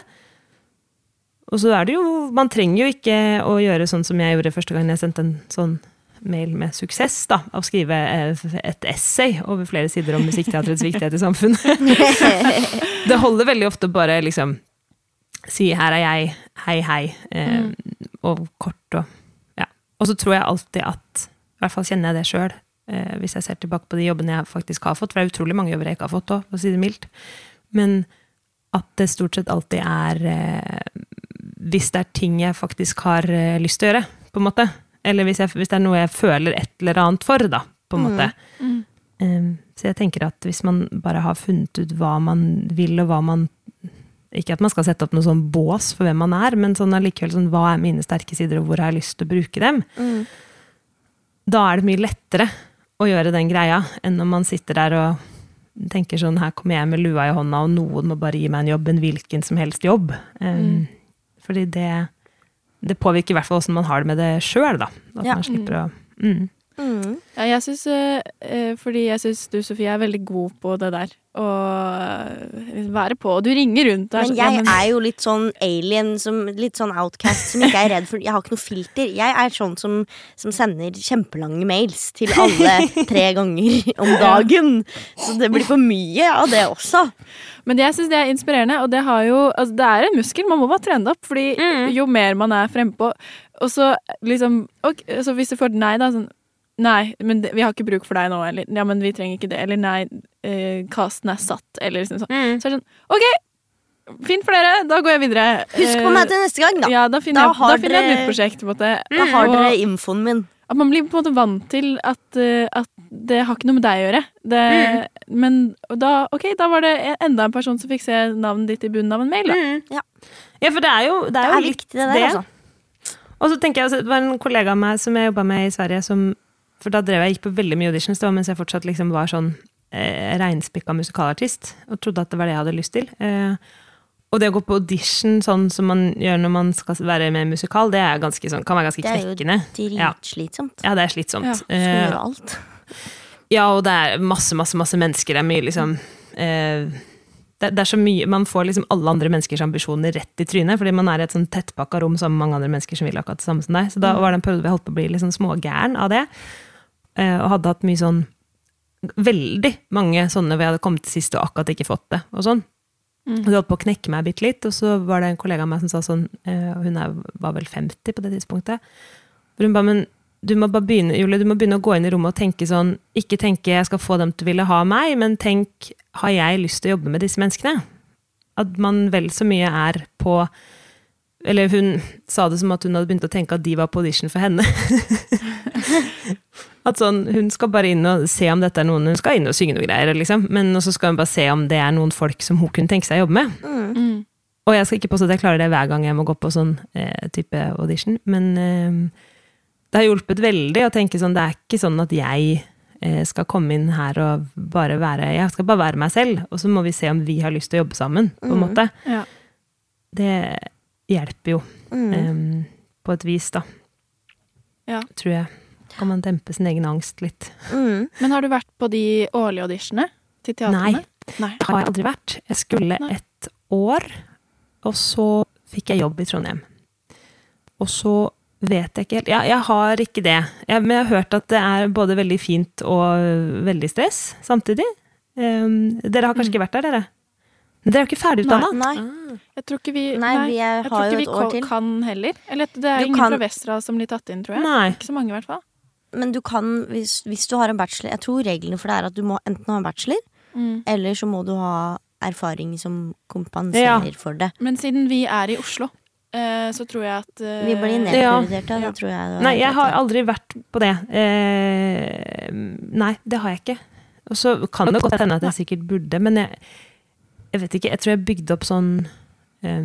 Og så er det jo Man trenger jo ikke å gjøre sånn som jeg gjorde første gang jeg sendte en sånn mail med suksess, da. av Å skrive eh, et essay over flere sider om musikkteatrets viktighet i samfunnet. det holder veldig ofte bare liksom si 'her er jeg', hei, hei, eh, og kort og Ja. Og så tror jeg alltid at I hvert fall kjenner jeg det sjøl, eh, hvis jeg ser tilbake på de jobbene jeg faktisk har fått, for det er utrolig mange jobber jeg ikke har fått òg, for å si det mildt. Men at det stort sett alltid er eh, Hvis det er ting jeg faktisk har eh, lyst til å gjøre, på en måte. Eller hvis, jeg, hvis det er noe jeg føler et eller annet for, da, på en måte. Um, så jeg tenker at hvis man bare har funnet ut hva man vil, og hva man Ikke at man skal sette opp noe sånn bås for hvem man er, men sånn allikevel sånn, hva er mine sterke sider, og hvor har jeg lyst til å bruke dem? Da er det mye lettere å gjøre den greia, enn når man sitter der og tenker sånn Her kommer jeg med lua i hånda, og noen må bare gi meg en jobb, en hvilken som helst jobb. Um, Fordi det, det påvirker i hvert fall åssen man har det med det sjøl, da. At Ja. man slipper å mm. Mm. Ja, jeg syns eh, Fordi jeg syns du, Sofie, er veldig god på det der. Å eh, være på. Og du ringer rundt. Der, er Men sånn, ja, jeg er jo litt sånn alien, som, litt sånn outcast, som ikke er redd for Jeg har ikke noe filter. Jeg er sånn som, som sender kjempelange mails til alle tre ganger om dagen. Så det blir for mye av det også. Men jeg syns det er inspirerende, og det har jo altså, Det er en muskel, man må bare trene det opp. Fordi jo mer man er frempå Og så liksom og, Så hvis du får nei, da sånn Nei, men det, vi har ikke bruk for deg nå. Eller ja, men vi trenger ikke det. Eller nei, eh, casten er satt. Eller liksom sånn. Så er det sånn OK! Fint for dere, da går jeg videre. Husk på meg til neste gang, da. Ja, da finner, Da jeg, da finner jeg et nytt prosjekt. På en måte. Da har Og- dere infoen min. at man blir på en måte vant til at, eh, at det har ikke noe med deg å gjøre. Det, Mm. Men da, ok, da var det enda en person som fikk se navnet ditt i bunnen av en mail. Da. Mm, ja. Ja, for det er jo, det Det er jo er litt viktig, det der, altså. Og så tenker jeg, Det var en kollega av meg som jeg jobba med i Sverige, som, for da drev jeg gikk på veldig mye auditions, det var mens jeg fortsatt liksom var sånn eh, reinspikka musikalartist, og trodde at det var det jeg hadde lyst til. Eh, og det å gå på audition sånn som man gjør når man skal være med i musikal, det er ganske sånn, kan være ganske Det er jo dritslitsomt. Ja. Ja, det er slitsomt. Ja, Skal Eh, gjøre alt. ja, og det er masse, masse, masse mennesker. Det er mye liksom eh, det, det er så mye, Man får liksom alle andre menneskers ambisjoner rett i trynet, fordi man er i et sånn tettpakka rom sammen med mange andre mennesker som vil akkurat det samme som deg. Så da var det en periode hvor jeg holdt på å bli litt sånn smågæren av det. Eh, og hadde hatt mye sånn Veldig mange sånne hvor jeg hadde kommet til sist og akkurat ikke fått det. Og sånn. Og det holdt på å knekke meg bitte litt, og så var det en kollega av meg som sa sånn eh, og Hun er, var vel 50 på det tidspunktet. For hun ba, men du må bare begynne, Julie, du må begynne å gå inn i rommet og tenke sånn Ikke tenke jeg skal få dem til å ville ha meg, men tenk har jeg lyst til å jobbe med disse menneskene? At man vel så mye er på Eller hun sa det som at hun hadde begynt å tenke at de var på audition for henne. at sånn, Hun skal bare inn og se om dette er noen Hun skal inn og synge noe greier, liksom. men så skal hun bare se om det er noen folk som hun kunne tenke seg å jobbe med. Mm. Og jeg skal ikke påstå at jeg klarer det hver gang jeg må gå på sånn eh, type audition, men eh, det har hjulpet veldig å tenke sånn Det er ikke sånn at jeg eh, skal komme inn her og bare være Jeg skal bare være meg selv, og så må vi se om vi har lyst til å jobbe sammen, på en måte. Ja. Det hjelper jo, Mm. eh, på et vis, da. Ja. Tror jeg. Kan man dempe sin egen angst litt. Mm. Men har du vært på de årlige auditionene til teatrene? Nei. Det har jeg aldri vært. Jeg skulle Nei. et år, og så fikk jeg jobb i Trondheim. Og så vet jeg ikke helt Ja, jeg har ikke det. Jeg, men jeg har hørt at det er både veldig fint og veldig stress samtidig. Um, dere har kanskje ikke vært der, dere? Men dere er jo ikke ferdig Nei, Nei. Jeg tror ikke vi Nei, vi er, jeg tror ikke vi til. kan heller. Eller det er Du ingen kan- fra Vestra som blir tatt inn, tror jeg. Nei. Ikke så mange, i hvert fall. Men du kan, hvis, hvis du har en bachelor Jeg tror reglene for det er at du må enten ha en bachelor, Mm. eller så må du ha erfaring som kompenserer for det. Men siden vi er i Oslo, eh, så tror jeg at eh, Vi blir Ja. nedprioritert, ja. Ja. Det tror jeg. Nei, jeg har aldri vært på det. Eh, nei, det har jeg ikke. Og så kan det godt hende at jeg sikkert burde, men jeg, jeg vet ikke. Jeg tror jeg bygde opp sånn eh,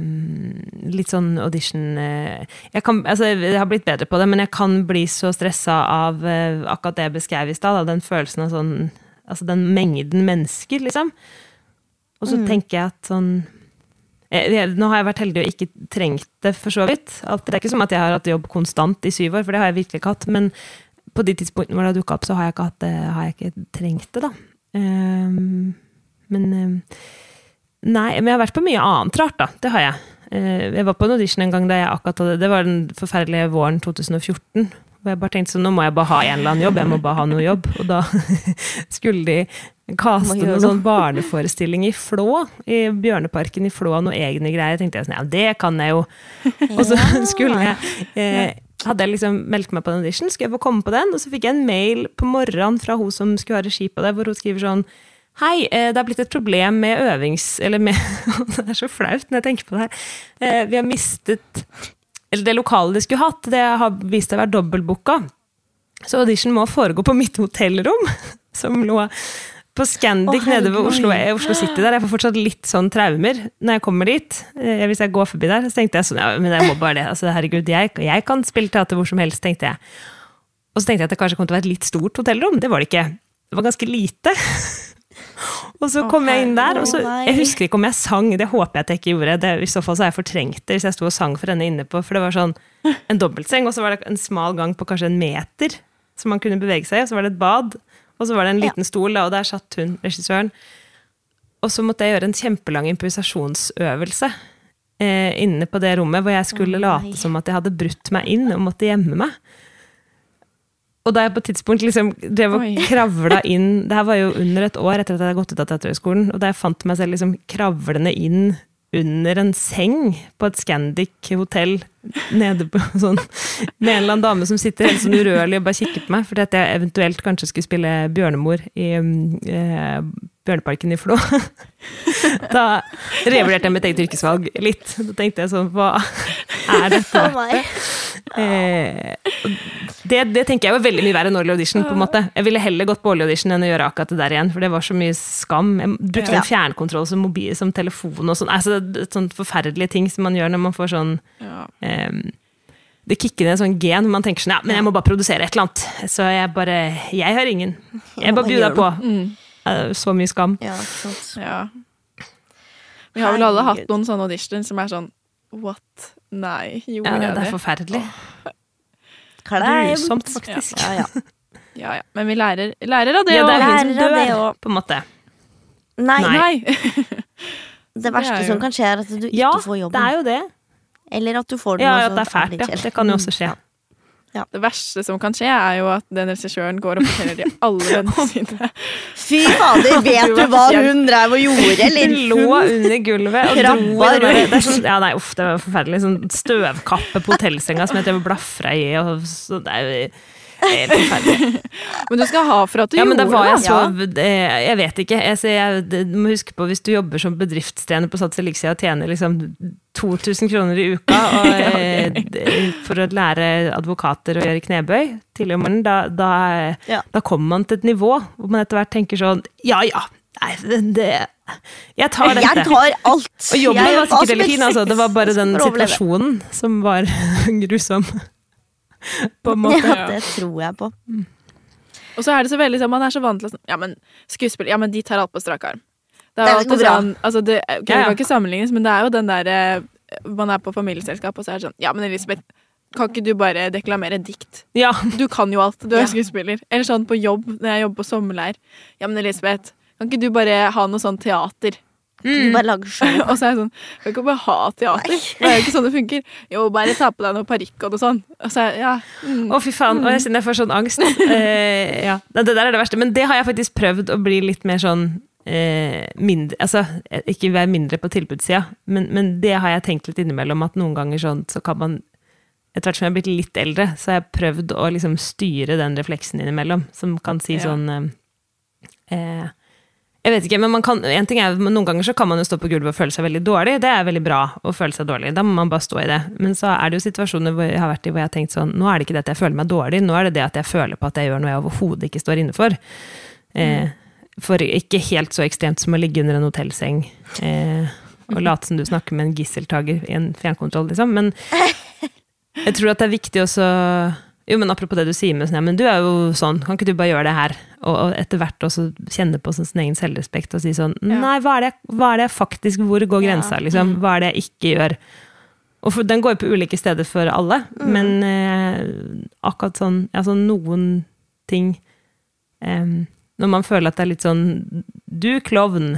litt sånn audition uh, jeg, kan, altså, jeg har blitt bedre på det, men jeg kan bli så stressa av uh, akkurat det jeg beskrev i stad. Den følelsen av sånn Altså den mengden mennesker, liksom. Og så tenker jeg at sånn jeg, jeg, nå har jeg vært heldig og ikke trengt det, for så vidt. Alt, det er ikke som at jeg har hatt jobb konstant i syv år, for det har jeg virkelig ikke hatt. Men på de tidspunktene hvor det har dukka opp, så har jeg ikke, hatt har jeg ikke trengt det, da. Um, men ehm, Nei, men jeg har vært på mye annet rart, da. Det har jeg. Eh, jeg var på en audition en gang da jeg akkurat hadde Det var den forferdelige våren 2014. Og jeg bare tenkte sånn, nå må jeg bare ha en eller annen jobb. Jeg må bare ha noe jobb. Og da skulle de kaste noen sånn barneforestilling i Flå. I Bjørneparken i Flå, noen egne greier. tenkte jeg sånn, ja, det kan jeg jo. Og så skulle jeg eh, hadde jeg liksom meldt meg på en audition, skulle jeg få komme på den, og så fikk jeg en mail på morgenen fra hun som skulle ha regi på det, hvor hun skriver sånn Hei, eh, det har blitt et problem med øvings... Eller med Det er så flaut når jeg tenker på det her. Eh, Vi har mistet Eller det lokalet de skulle hatt, det har vist seg å være dobbeltbooka. Så audition må foregå på mitt hotellrom, som lå på Scandic oh, nede ved. Oslo, Oslo City der. Jeg får fortsatt litt sånn traumer når jeg kommer dit. Eh, Hvis jeg går forbi der. Så tenkte jeg sånn, ja, men jeg må bare det. Altså, herregud, jeg, jeg kan spille teater hvor som helst, tenkte jeg. Og så tenkte jeg at det kanskje kom til å være et litt stort hotellrom. Det var det ikke. Det var ganske lite. Og så kom jeg inn der, og så. Jeg husker ikke om jeg sang, det håper jeg at jeg ikke gjorde. Det, I så fall så har jeg fortrengt det hvis jeg sto og sang for henne inne på, for det var sånn en dobbeltseng, og så var det en smal gang på kanskje en meter som man kunne bevege seg i, og så var det et bad, og så var det en liten stol, da, og der satt hun, regissøren. Og så måtte jeg gjøre en kjempelang improvisasjonsøvelse eh, inne på det rommet, hvor jeg skulle late som at jeg hadde brutt meg inn og måtte gjemme meg. Og da jeg på et tidspunkt liksom drev og kravla inn Det her var jo under et år etter at jeg hadde gått ut av Teaterhøgskolen, og da jeg fant meg selv liksom kravlende inn under en seng på et Scandic-hotell nede på sånn med en eller annen dame som sitter helt sånn urørlig og bare kikker på meg, fordi at jeg eventuelt kanskje skulle spille bjørnemor i eh, Bjørneparken i Flå. Da revurderte jeg mitt eget yrkesvalg litt. Da tenkte jeg sånn hva, Er dette verdt. Eh, det, det tenker jeg var veldig mye verre enn Årlig audition. på en måte. Jeg ville heller gått på Årlig audition enn å gjøre akkurat det der igjen, for det var så mye skam. Jeg brukte en fjernkontroll som, mobil, som telefon og sånn. Altså, sånne forferdelige ting som man gjør når man får sånn Ja. Ehm, Det kicker ned en sånn gen hvor man tenker sånn Ja, men jeg må bare produsere et eller annet. Så jeg bare Jeg har ingen. Jeg bare bjuder på. Mm. Eh, Så mye skam. Ja, ikke sant. ja. Vi har vel alle hatt noen sånne auditioner som er sånn What? Nei, gjorde Ja, jeg det det? er forferdelig. Grusomt, faktisk. Ja, ja. Ja, ja. Men vi lærer, lærer av det Ja, det er hun som Lærer av det dør, på en måte. Nei, Nei. Det verste Det jo- som kan skje, er at du Ja, ikke får det er jo det. Eller at du får den, Ja, og så det er fælt. Ja. Det kan jo også skje. Det verste som kan skje, er jo at den regissøren går og forteller de alle vennene sine. Fy fader, vet Du hva hun drev og gjorde, eller? Hun lå under gulvet og dro rundt. det sånn, Ja, nei, uff, det var forferdelig. Sånn støvkappe på hotellsenga som jeg drev og blafra i. Og så, det er jo helt forferdelig. Men du skal ha for at du Ja, gjorde det. jeg det. så Jeg vet ikke. Jeg, jeg, du må huske på hvis du jobber som bedriftstrener på Sats Elixia og tjener liksom 2000 kroner i uka og, eh, d- for å lære advokater å gjøre knebøy tidlig om morgenen, da, da, Ja. da kommer man til et nivå hvor man etter hvert tenker sånn Ja ja, nei, det, Jeg tar dette. Jeg tar alt. Og jobben var sikkert fin, altså. Det var bare den situasjonen som var grusom. På en måte. Ja, det tror jeg på. Og så er det så veldig sånn, man er så vant til å Ja, men skuespill, ja, men de tar alt på strak arm. Det er Det jo alltid bra. sånn altså det, ok, det kan ikke sammenlignes, men det er jo den derre Man er på familieselskap, og så er det sånn Ja, men Elisabeth, kan ikke du bare deklamere dikt? Ja. Du kan jo alt. Du er Ja. skuespiller. Eller sånn på jobb, når jeg jobber på sommerleir. Ja, men Elisabeth, kan ikke du bare ha noe sånn teater? Du bare lage show. Og så er jeg sånn Kan ikke bare ha teater? Nei. Det er jo ikke sånn det funker. Jo, bare ta på deg noe parykk og noe sånn. Og så er jeg, ja. Mm. Å, fy faen. Og jeg kjenner jeg får sånn angst. Eh, ja. Det der er det verste. Men det har jeg faktisk prøvd å bli litt mer sånn eh, mindre Altså, ikke være mindre på tilbudssida, men, men det har jeg tenkt litt innimellom, at noen ganger sånn så kan man etter hvert som jeg har blitt litt eldre, så har jeg prøvd å liksom styre den refleksen innimellom, som kan si Ja. sånn eh, eh, Jeg vet ikke, men man kan, en ting er, noen ganger så kan man jo stå på gulvet og føle seg veldig dårlig. Det er veldig bra å føle seg dårlig. Da må man bare stå i det. Men så er det jo situasjoner hvor jeg har vært i hvor jeg har tenkt sånn Nå er det ikke det at jeg føler meg dårlig, nå er det det at jeg føler på at jeg gjør noe jeg overhodet ikke står inne for. Eh, for ikke helt så ekstremt som å ligge under en hotellseng eh, og late som du snakker med en gisseltaker i en fjernkontroll, liksom. Men jeg tror at det er viktig også Jo, men apropos det du sier med sånn, ja, men du er jo sånn, kan ikke du bare gjøre det her? Og, og etter hvert også kjenne på sånn sin egen selvrespekt og si sånn. Nei, hva er, det, hva er det faktisk Hvor går grensa, liksom? Hva er det jeg ikke gjør? Og for, den går jo på ulike steder for alle, men eh, akkurat sånn Altså noen ting eh, Når man føler at det er litt sånn Du, klovn.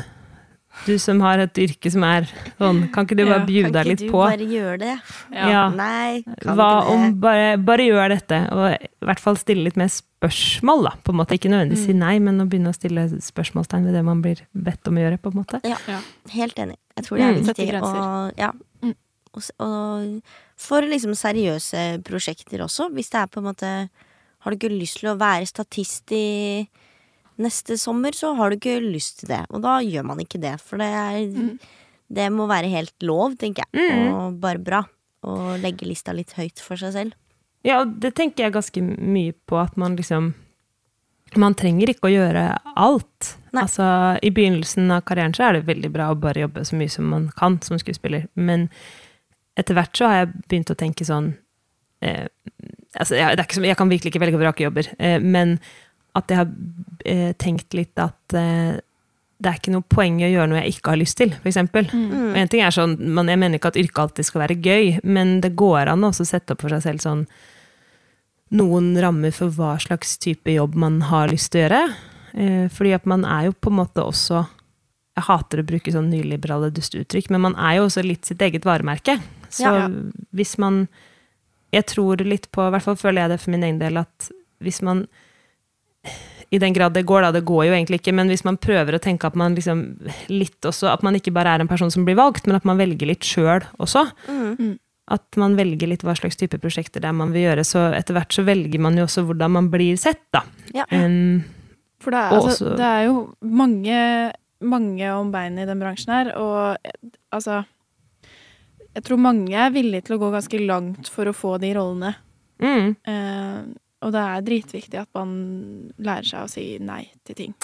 Du som har et yrke som er sånn, kan ikke du bare Ja, bjude deg Kan ikke du bare gjøre det? Ja. Nei, kan Hva ikke om det. bare, bare gjør dette, og i hvert fall stille litt mer spørsmål, da. På en måte. Ikke nødvendigvis Mm. si nei, men å begynne å stille spørsmålstegn ved det man blir bedt om å gjøre, på en måte. Ja, Ja. helt enig. Jeg tror det er Mm. viktig. Og, ja. Mm. og, og for liksom seriøse prosjekter også, hvis det er på en måte Har du ikke lyst til å være statist i neste sommer, så har du ikke lyst til det. Og da gjør man ikke det, for det er Det må være helt lov, tenker jeg. Mm. Og bare bra. Å legge lista litt høyt for seg selv. Ja, og det tenker jeg ganske mye på, at man liksom Man trenger ikke å gjøre alt. Nei. Altså, I begynnelsen av karrieren så er det veldig bra å bare jobbe så mye som man kan som skuespiller, men etter hvert så har jeg begynt å tenke sånn eh, altså, jeg, som, jeg kan virkelig ikke velge og vrake jobber, eh, men at jeg har eh, tenkt litt at eh, det er ikke noe poeng i å gjøre noe jeg ikke har lyst til, for eksempel. Mm. Og en ting er sånn, man, Jeg mener ikke at yrket alltid skal være gøy, men det går an å også sette opp for seg selv sånn noen rammer for hva slags type jobb man har lyst til å gjøre. Eh, fordi at man er jo på en måte også Jeg hater å bruke sånn nyliberale dusteuttrykk, men man er jo også litt sitt eget varemerke. Så Ja. hvis man Jeg tror litt på, i hvert fall føler jeg det for min egen del, at hvis man i den grad det går, da, det går jo egentlig ikke, men hvis man prøver å tenke at man liksom litt også, at man ikke bare er en person som blir valgt, men at man velger litt sjøl også. Mm. At man velger litt hva slags type prosjekter det er man vil gjøre, så etter hvert så velger man jo også hvordan man blir sett, da. Ja. Um, For det er, altså, det er jo mange, mange om beinet i den bransjen her, og altså Jeg tror mange er villige til å gå ganske langt for å få de rollene. Mm. Eh, og det er dritviktig at man lærer seg å si nei til ting.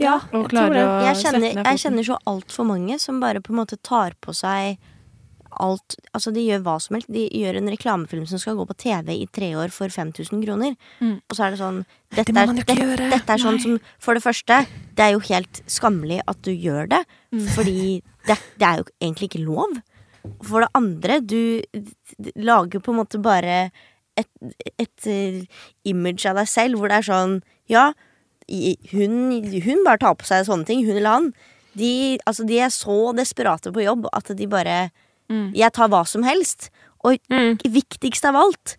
Ja, Og jeg tror det. Jeg kjenner, jeg kjenner så altfor mange som bare på en måte tar på seg alt Altså, de gjør hva som helst. De gjør en reklamefilm som skal gå på TV i tre år for 5000 kroner. Mm. Og så er det sånn Dette, Det er, det, dette er sånn Nei. som For det første, det er jo helt skammelig at du gjør det. Mm. Fordi det, det er jo egentlig ikke lov. For det andre, du lager på en måte bare et, et eh, image av deg selv hvor det er sånn Ja, hun, hun bare tar på seg sånne ting, hun eller han. De, altså, de er så desperate på jobb at de bare Mm. Jeg tar hva som helst. Og Mm. viktigst av alt,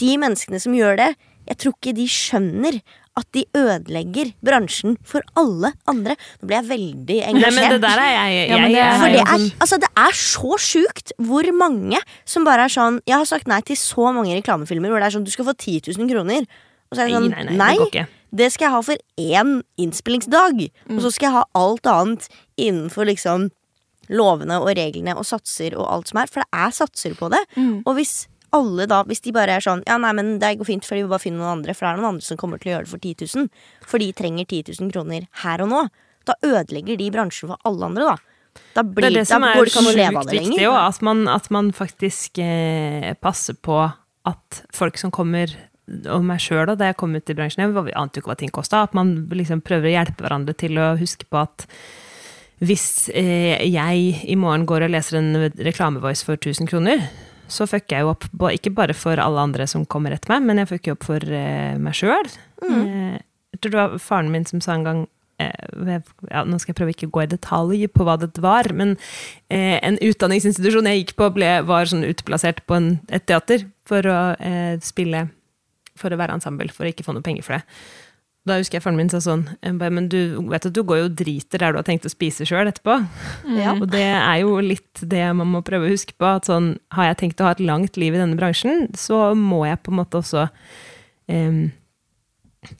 de menneskene som gjør det, jeg tror ikke de skjønner at de ødelegger bransjen for alle andre. Nå ble jeg veldig Nei, men det der er jeg, jeg, Ja, men det er- For det er, sånn- altså det er så sjukt hvor mange som bare er sånn Jeg har sagt nei til så mange reklamefilmer hvor det er sånn du skal få 10 000 kroner. Og så er det Nei, nei, nei, nei, det det skal jeg ha for én innspillingsdag. Mm. Og så skal jeg ha alt annet innenfor liksom lovene og reglene og satser og alt som er. For det er satser på det. Mm. Og hvis alle da, hvis de bare er sånn Ja, nei, men det går fint, for de vil bare finne noen andre. For det er noen andre som kommer til å gjøre det for 10 000. For de trenger 10 000 kroner her og nå. Da ødelegger de bransjen for alle andre, da. Da, Det er det som er sjukt viktig, og at man, at man faktisk eh, passer på at folk som kommer og meg sjøl, da jeg kom ut i bransjen, jeg ante jo ikke hva ting kosta. At man liksom prøver å hjelpe hverandre til å huske på at hvis eh, jeg i morgen går og leser en reklamevoice for 1000 kroner, så fucker jeg jo opp ikke bare for alle andre som kommer etter meg, men jeg fucker opp for eh, meg sjøl. Mm. jeg tror det var faren min som sa en gang eh, ja, Nå skal jeg prøve ikke å gå i detalj på hva det var, men eh, en utdanningsinstitusjon jeg gikk på, ble, var sånn utplassert på en, et teater for å eh, spille For å være ensemble, for å ikke få noe penger for det. Da husker jeg faren min sa sånn Men du vet at du går jo og driter der du har tenkt å spise sjøl etterpå. Ja. Og det er jo litt det man må prøve å huske på. At sånn, har jeg tenkt å ha et langt liv i denne bransjen, så må jeg på en måte også um,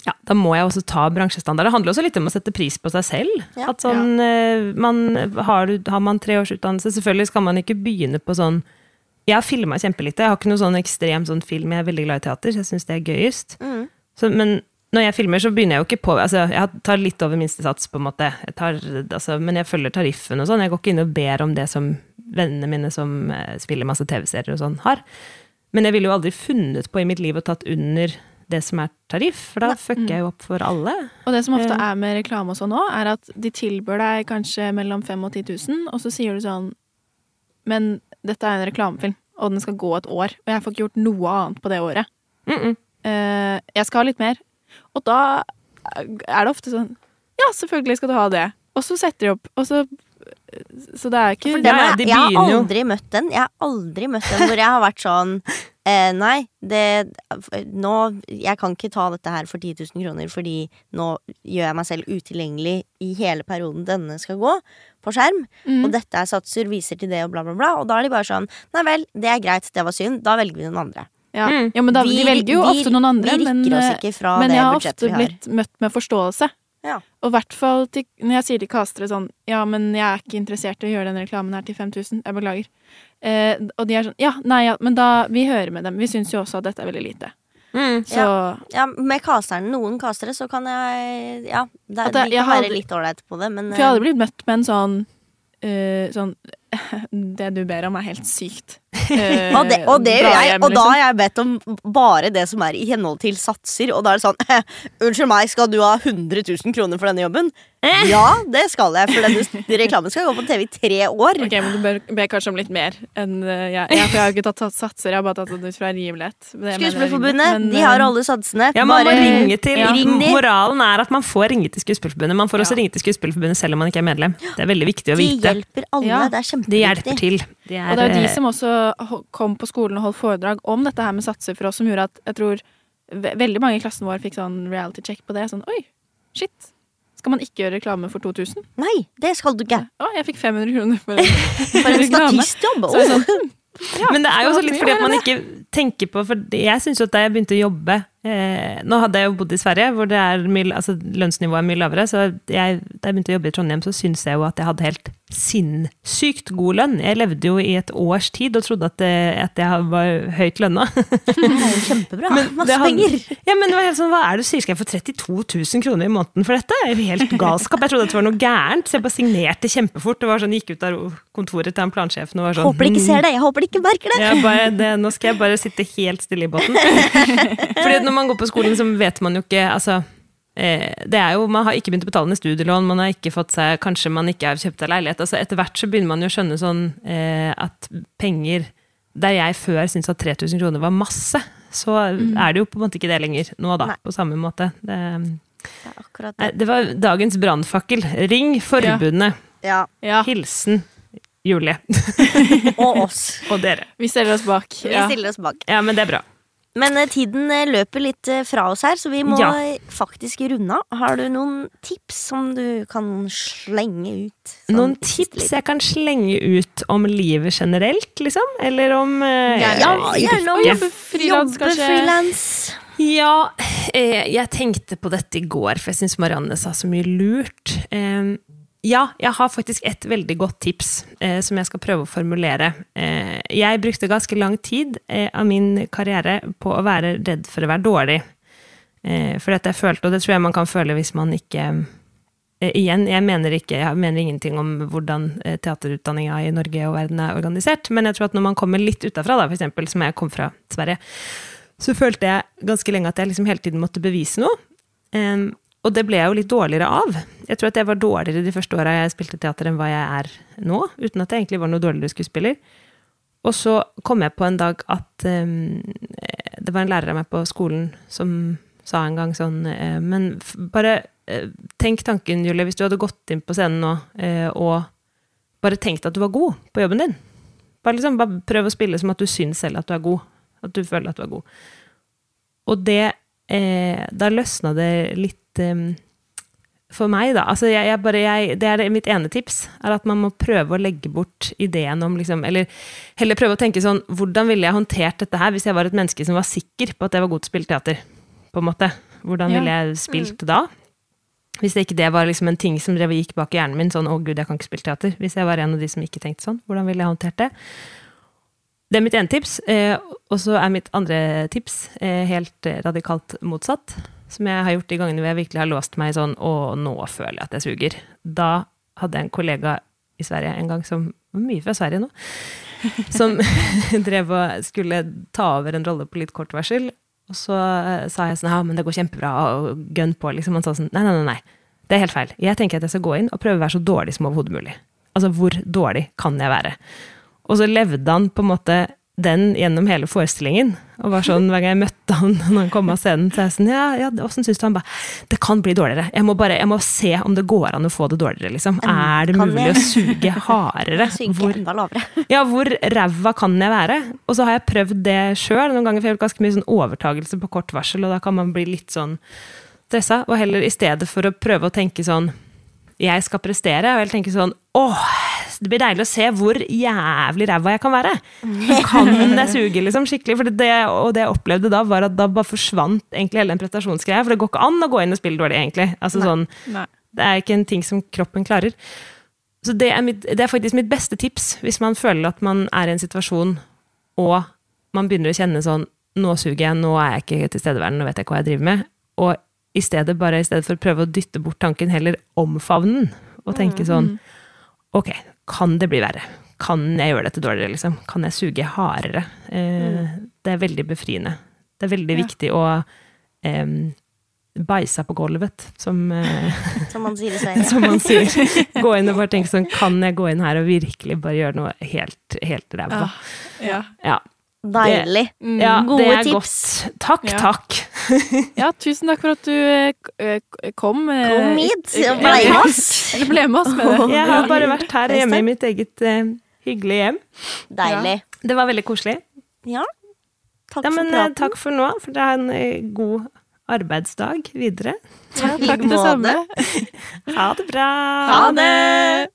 ja, da må jeg også ta bransjestandard. Det handler også litt om å sette pris på seg selv. Ja. Sånn, ja. man, har, har man tre års utdannelse, selvfølgelig skal man ikke begynne på sånn Jeg har filma kjempelite. Jeg har ikke noe sånn ekstrem sånn film. Jeg er veldig glad i teater, så jeg syns det er gøyest. Mm. Så, men når jeg filmer, så begynner jeg jo ikke på altså, Jeg tar litt over minstesats, på en måte. Jeg tar, altså, men jeg følger tariffen og sånn. Jeg går ikke inn og ber om det som vennene mine som eh, spiller masse TV-serier og sånn, har. Men jeg ville jo aldri funnet på i mitt liv og tatt under det som er tariff, for da fucker jeg jo opp for alle. Og det som ofte er med reklame og sånn òg, er at de tilbyr deg kanskje mellom 5000 og 10 000, og så sier du sånn Men dette er en reklamefilm, og den skal gå et år, og jeg får ikke gjort noe annet på det året. Mm -mm. Eh, jeg skal ha litt mer. Og da er det ofte sånn Ja, selvfølgelig skal du ha det. Og så setter de opp, og så Så det er ikke det, Ja, den de jeg har aldri møtt den. Jeg har aldri møtt den hvor jeg har vært sånn eh, Nei, det Nå Jeg kan ikke ta dette her for 10 000 kroner, fordi nå gjør jeg meg selv utilgjengelig i hele perioden denne skal gå på skjerm. Mm. Og dette er satser, viser til det, og bla, bla, bla. Og da er de bare sånn Nei vel, det er greit, det var synd. Da velger vi den andre. Ja. Mm. ja, men da, Vi- de velger jo ofte noen andre, men, eh, men det jeg har ofte har. blitt møtt med forståelse. Ja. Og i hvert fall når jeg sier til castere sånn Ja, men jeg er ikke interessert i å gjøre den reklamen her til 5000. Jeg beklager. Eh, og de er sånn Ja, nei, ja, men da Vi hører med dem. Vi syns jo også at dette er veldig lite. Mm. Så Ja, med casteren, noen castere, så kan jeg Ja, det, jeg- de kan hadde, være litt ålreit på det, men For jeg har eh, blitt møtt med en sånn uh, Sånn Det du ber om, er helt sykt. Eh, og det, og det gjør jeg, hjem, og da liksom. har jeg bedt om bare det som er i henhold til satser. Og da er det sånn Unnskyld meg, skal du ha 100 000 kroner for denne jobben? Ja, det skal jeg, for denne reklamen skal gå på TV i tre år. Ok, men Du ber, ber kanskje om litt mer enn eh, jeg. jeg. For jeg har ikke tatt satser, jeg har bare tatt det ut fra rimelighet. Er Skuespillerforbundet, de har eh, alle satsene. Ja, man må ringe til ja. ring. Moralen er at man får ringe til Skuespillerforbundet. Man får også ringe til Skuespillerforbundet selv om man ikke er medlem. Det er veldig viktig å De vite. hjelper alle. Ja. Det er kjempeviktig. De hjelper til. De er, Og det er de eh, som også kom på skolen og holdt foredrag om dette her med satser for oss, som gjorde at jeg tror ve veldig mange i klassen vår fikk sånn reality check på det. Sånn oi, shit. Skal man ikke gjøre reklame for 2000? Nei, det skal du ikke. Å, jeg fikk 500 kroner for en, For en reklame. statistjobb. Så det Åh. sånn, ja, Men det er jo også litt fordi at man ikke tenker på For jeg syns jo at da jeg begynte å jobbe eh, Nå hadde jeg jo bodd i Sverige, hvor det mye, altså, lønnsnivået er mye lavere. Så jeg, da jeg begynte å jobbe i Trondheim, så syntes jeg jo at jeg hadde helt sinnssykt god lønn. Jeg levde jo i et års tid og trodde at, det, at jeg var høyt lønna. Det er jo kjempebra. Masse det penger. Ja, men det var helt sånn, Hva er det du sier? Skal jeg få 32 000 kroner i måneden for dette? Det er jo helt galskap. Jeg trodde at det var noe gærent, så jeg bare signerte kjempefort. Det var sånn, Gikk ut av kontoret til han plansjefen og var sånn Håper de ikke ser det. Jeg håper de ikke merker det. jeg bare, det, nå skal jeg bare sitte helt stille i båten. Fordi når man går på skolen, så vet man jo ikke altså, eh, det er jo, Man har ikke begynt å betale ned studielån, man har ikke fått seg, kanskje man ikke har kjøpt seg leilighet. altså Etter hvert så begynner man jo å skjønne sånn eh, at penger Der jeg før syntes at 3000 kroner var masse, så er det jo på en måte ikke det lenger nå, da. Nei. På samme måte. Det, Det nei, det. det var dagens brannfakkel. Ring forbundet. Ja. Ja, Hilsen Julie. Og oss. Og dere. vi stiller oss bak. Vi stiller oss bak. Ja, men det er bra. Men eh, tiden eh, løper litt eh, fra oss her, så vi må Ja. faktisk runde av. Har du noen tips som du kan slenge ut? sånn Noen tips jeg kan slenge ut om livet generelt, liksom? Eller om eh, Ja, gjerne om? Jobbe frilans, kanskje. Freelance. Ja, eh, jeg tenkte på dette i går, for jeg syns Marianne sa så mye lurt. Ja, jeg har faktisk et veldig godt tips eh, som jeg skal prøve å formulere. Eh, jeg brukte ganske lang tid eh, av min karriere på å være redd for å være dårlig. Eh, for dette jeg følte, og det tror jeg man kan føle hvis man ikke Eh, igjen, jeg mener, ikke, jeg mener ingenting om hvordan eh, teaterutdanninga i Norge og verden er organisert, men jeg tror at når man kommer litt utafra, da, eksempel, som jeg kom fra Sverige, så følte jeg ganske lenge at jeg liksom hele tiden måtte bevise noe. Em, og det ble jeg jo litt dårligere av. Jeg tror at jeg var dårligere de første åra jeg spilte teater enn hva jeg er nå, uten at jeg egentlig var noe dårligere skuespiller. Og så kom jeg på en dag at eh, det var en lærer av meg på skolen som sa en gang sånn eh, Men bare eh, tenk tanken, Julie, hvis du hadde gått inn på scenen nå eh, og bare tenkt at du var god på jobben din. Bare, liksom, bare prøv å spille som at du syns selv at du er god. At du føler at du er god. Og det eh, Da løsna det litt eh, for meg, da. Altså, jeg, jeg bare, jeg, det er mitt ene tips. Er at man må prøve å legge bort ideen om liksom, Eller heller prøve å tenke sånn Hvordan ville jeg håndtert dette her hvis jeg var et menneske som var sikker på at jeg var god til å spille teater? På en måte. Hvordan ville jeg spilt da? Hvis det ikke det var liksom en ting som drev og gikk bak i hjernen min, sånn 'å gud, jeg kan ikke spille teater'. Hvis jeg var en av de som ikke tenkte sånn, hvordan ville jeg håndtert det? Det er mitt ene tips. Eh, og så er mitt andre tips eh, helt eh, radikalt motsatt. Som jeg har gjort de gangene hvor jeg virkelig har låst meg sånn 'å, nå føler jeg at jeg suger'. Da hadde jeg en kollega i Sverige en gang som mye fra Sverige nå. Som drev og skulle ta over en rolle på litt kort varsel. Og så sa jeg sånn ja, men det går kjempebra, og gønn på, liksom. Han sa sånn nei, nei, nei, nei. Det er helt feil. Jeg tenker at jeg skal gå inn og prøve å være så dårlig som overhodet mulig. Altså, hvor dårlig kan jeg være? Og så levde han på en måte den gjennom hele forestillingen. Og var sånn, Hver gang jeg møtte han når han kom av scenen, så jeg sånn Ja, ja åssen syns du han bare Det kan bli dårligere. Jeg må bare, jeg må se om det går an å få det dårligere, liksom. Er det mulig jeg- å suge hardere? Hvor, enda lavere. ja, hvor ræva kan jeg være? Og så har jeg prøvd det sjøl noen ganger, for jeg har ganske mye sånn overtagelse på kort varsel, og da kan man bli litt sånn stressa. Og heller i stedet for å prøve å tenke sånn jeg skal prestere, og heller tenke sånn åh, det blir deilig å se hvor jævlig ræva jeg kan være. Kan jeg suge, liksom, skikkelig? For det, og det jeg opplevde da, var at da bare forsvant egentlig hele den prestasjonsgreia. For det går ikke an å gå inn og spille dårlig, egentlig. Altså sånn Nei. det er ikke en ting som kroppen klarer. Så det er, mitt, det er faktisk mitt beste tips hvis man føler at man er i en situasjon og man begynner å kjenne sånn Nå suger jeg, nå er jeg ikke tilstedeværende, nå vet jeg ikke hva jeg driver med. Og i stedet, bare i stedet for å prøve å dytte bort tanken, heller omfavne den. Og tenke sånn Ok, kan det bli verre? Kan jeg gjøre dette dårligere, liksom? Kan jeg suge hardere? Eh, Det er veldig befriende. Det er veldig Ja. viktig å eh, bæsja på gulvet, som eh, Som man sier i Sverige. som man sier. Gå inn og bare tenke sånn, kan jeg gå inn her og virkelig bare gjøre noe helt, helt ræva? Ja. Ja. Deilig. ja, Gode det er tips. godt. Takk, Ja. takk. ja, tusen takk for at du eh, eh, kom. eh, Kom hit eh, og ble med oss. Eller ble med oss, mener jeg. Jeg har bare vært her hjemme i mitt eget uh, hyggelige hjem. Deilig. Det var veldig koselig. Ja. Takk Ja, for men eh, praten. takk for nå, for det er en uh, god arbeidsdag videre. Ja, takk det samme. Ha det bra! Ha det!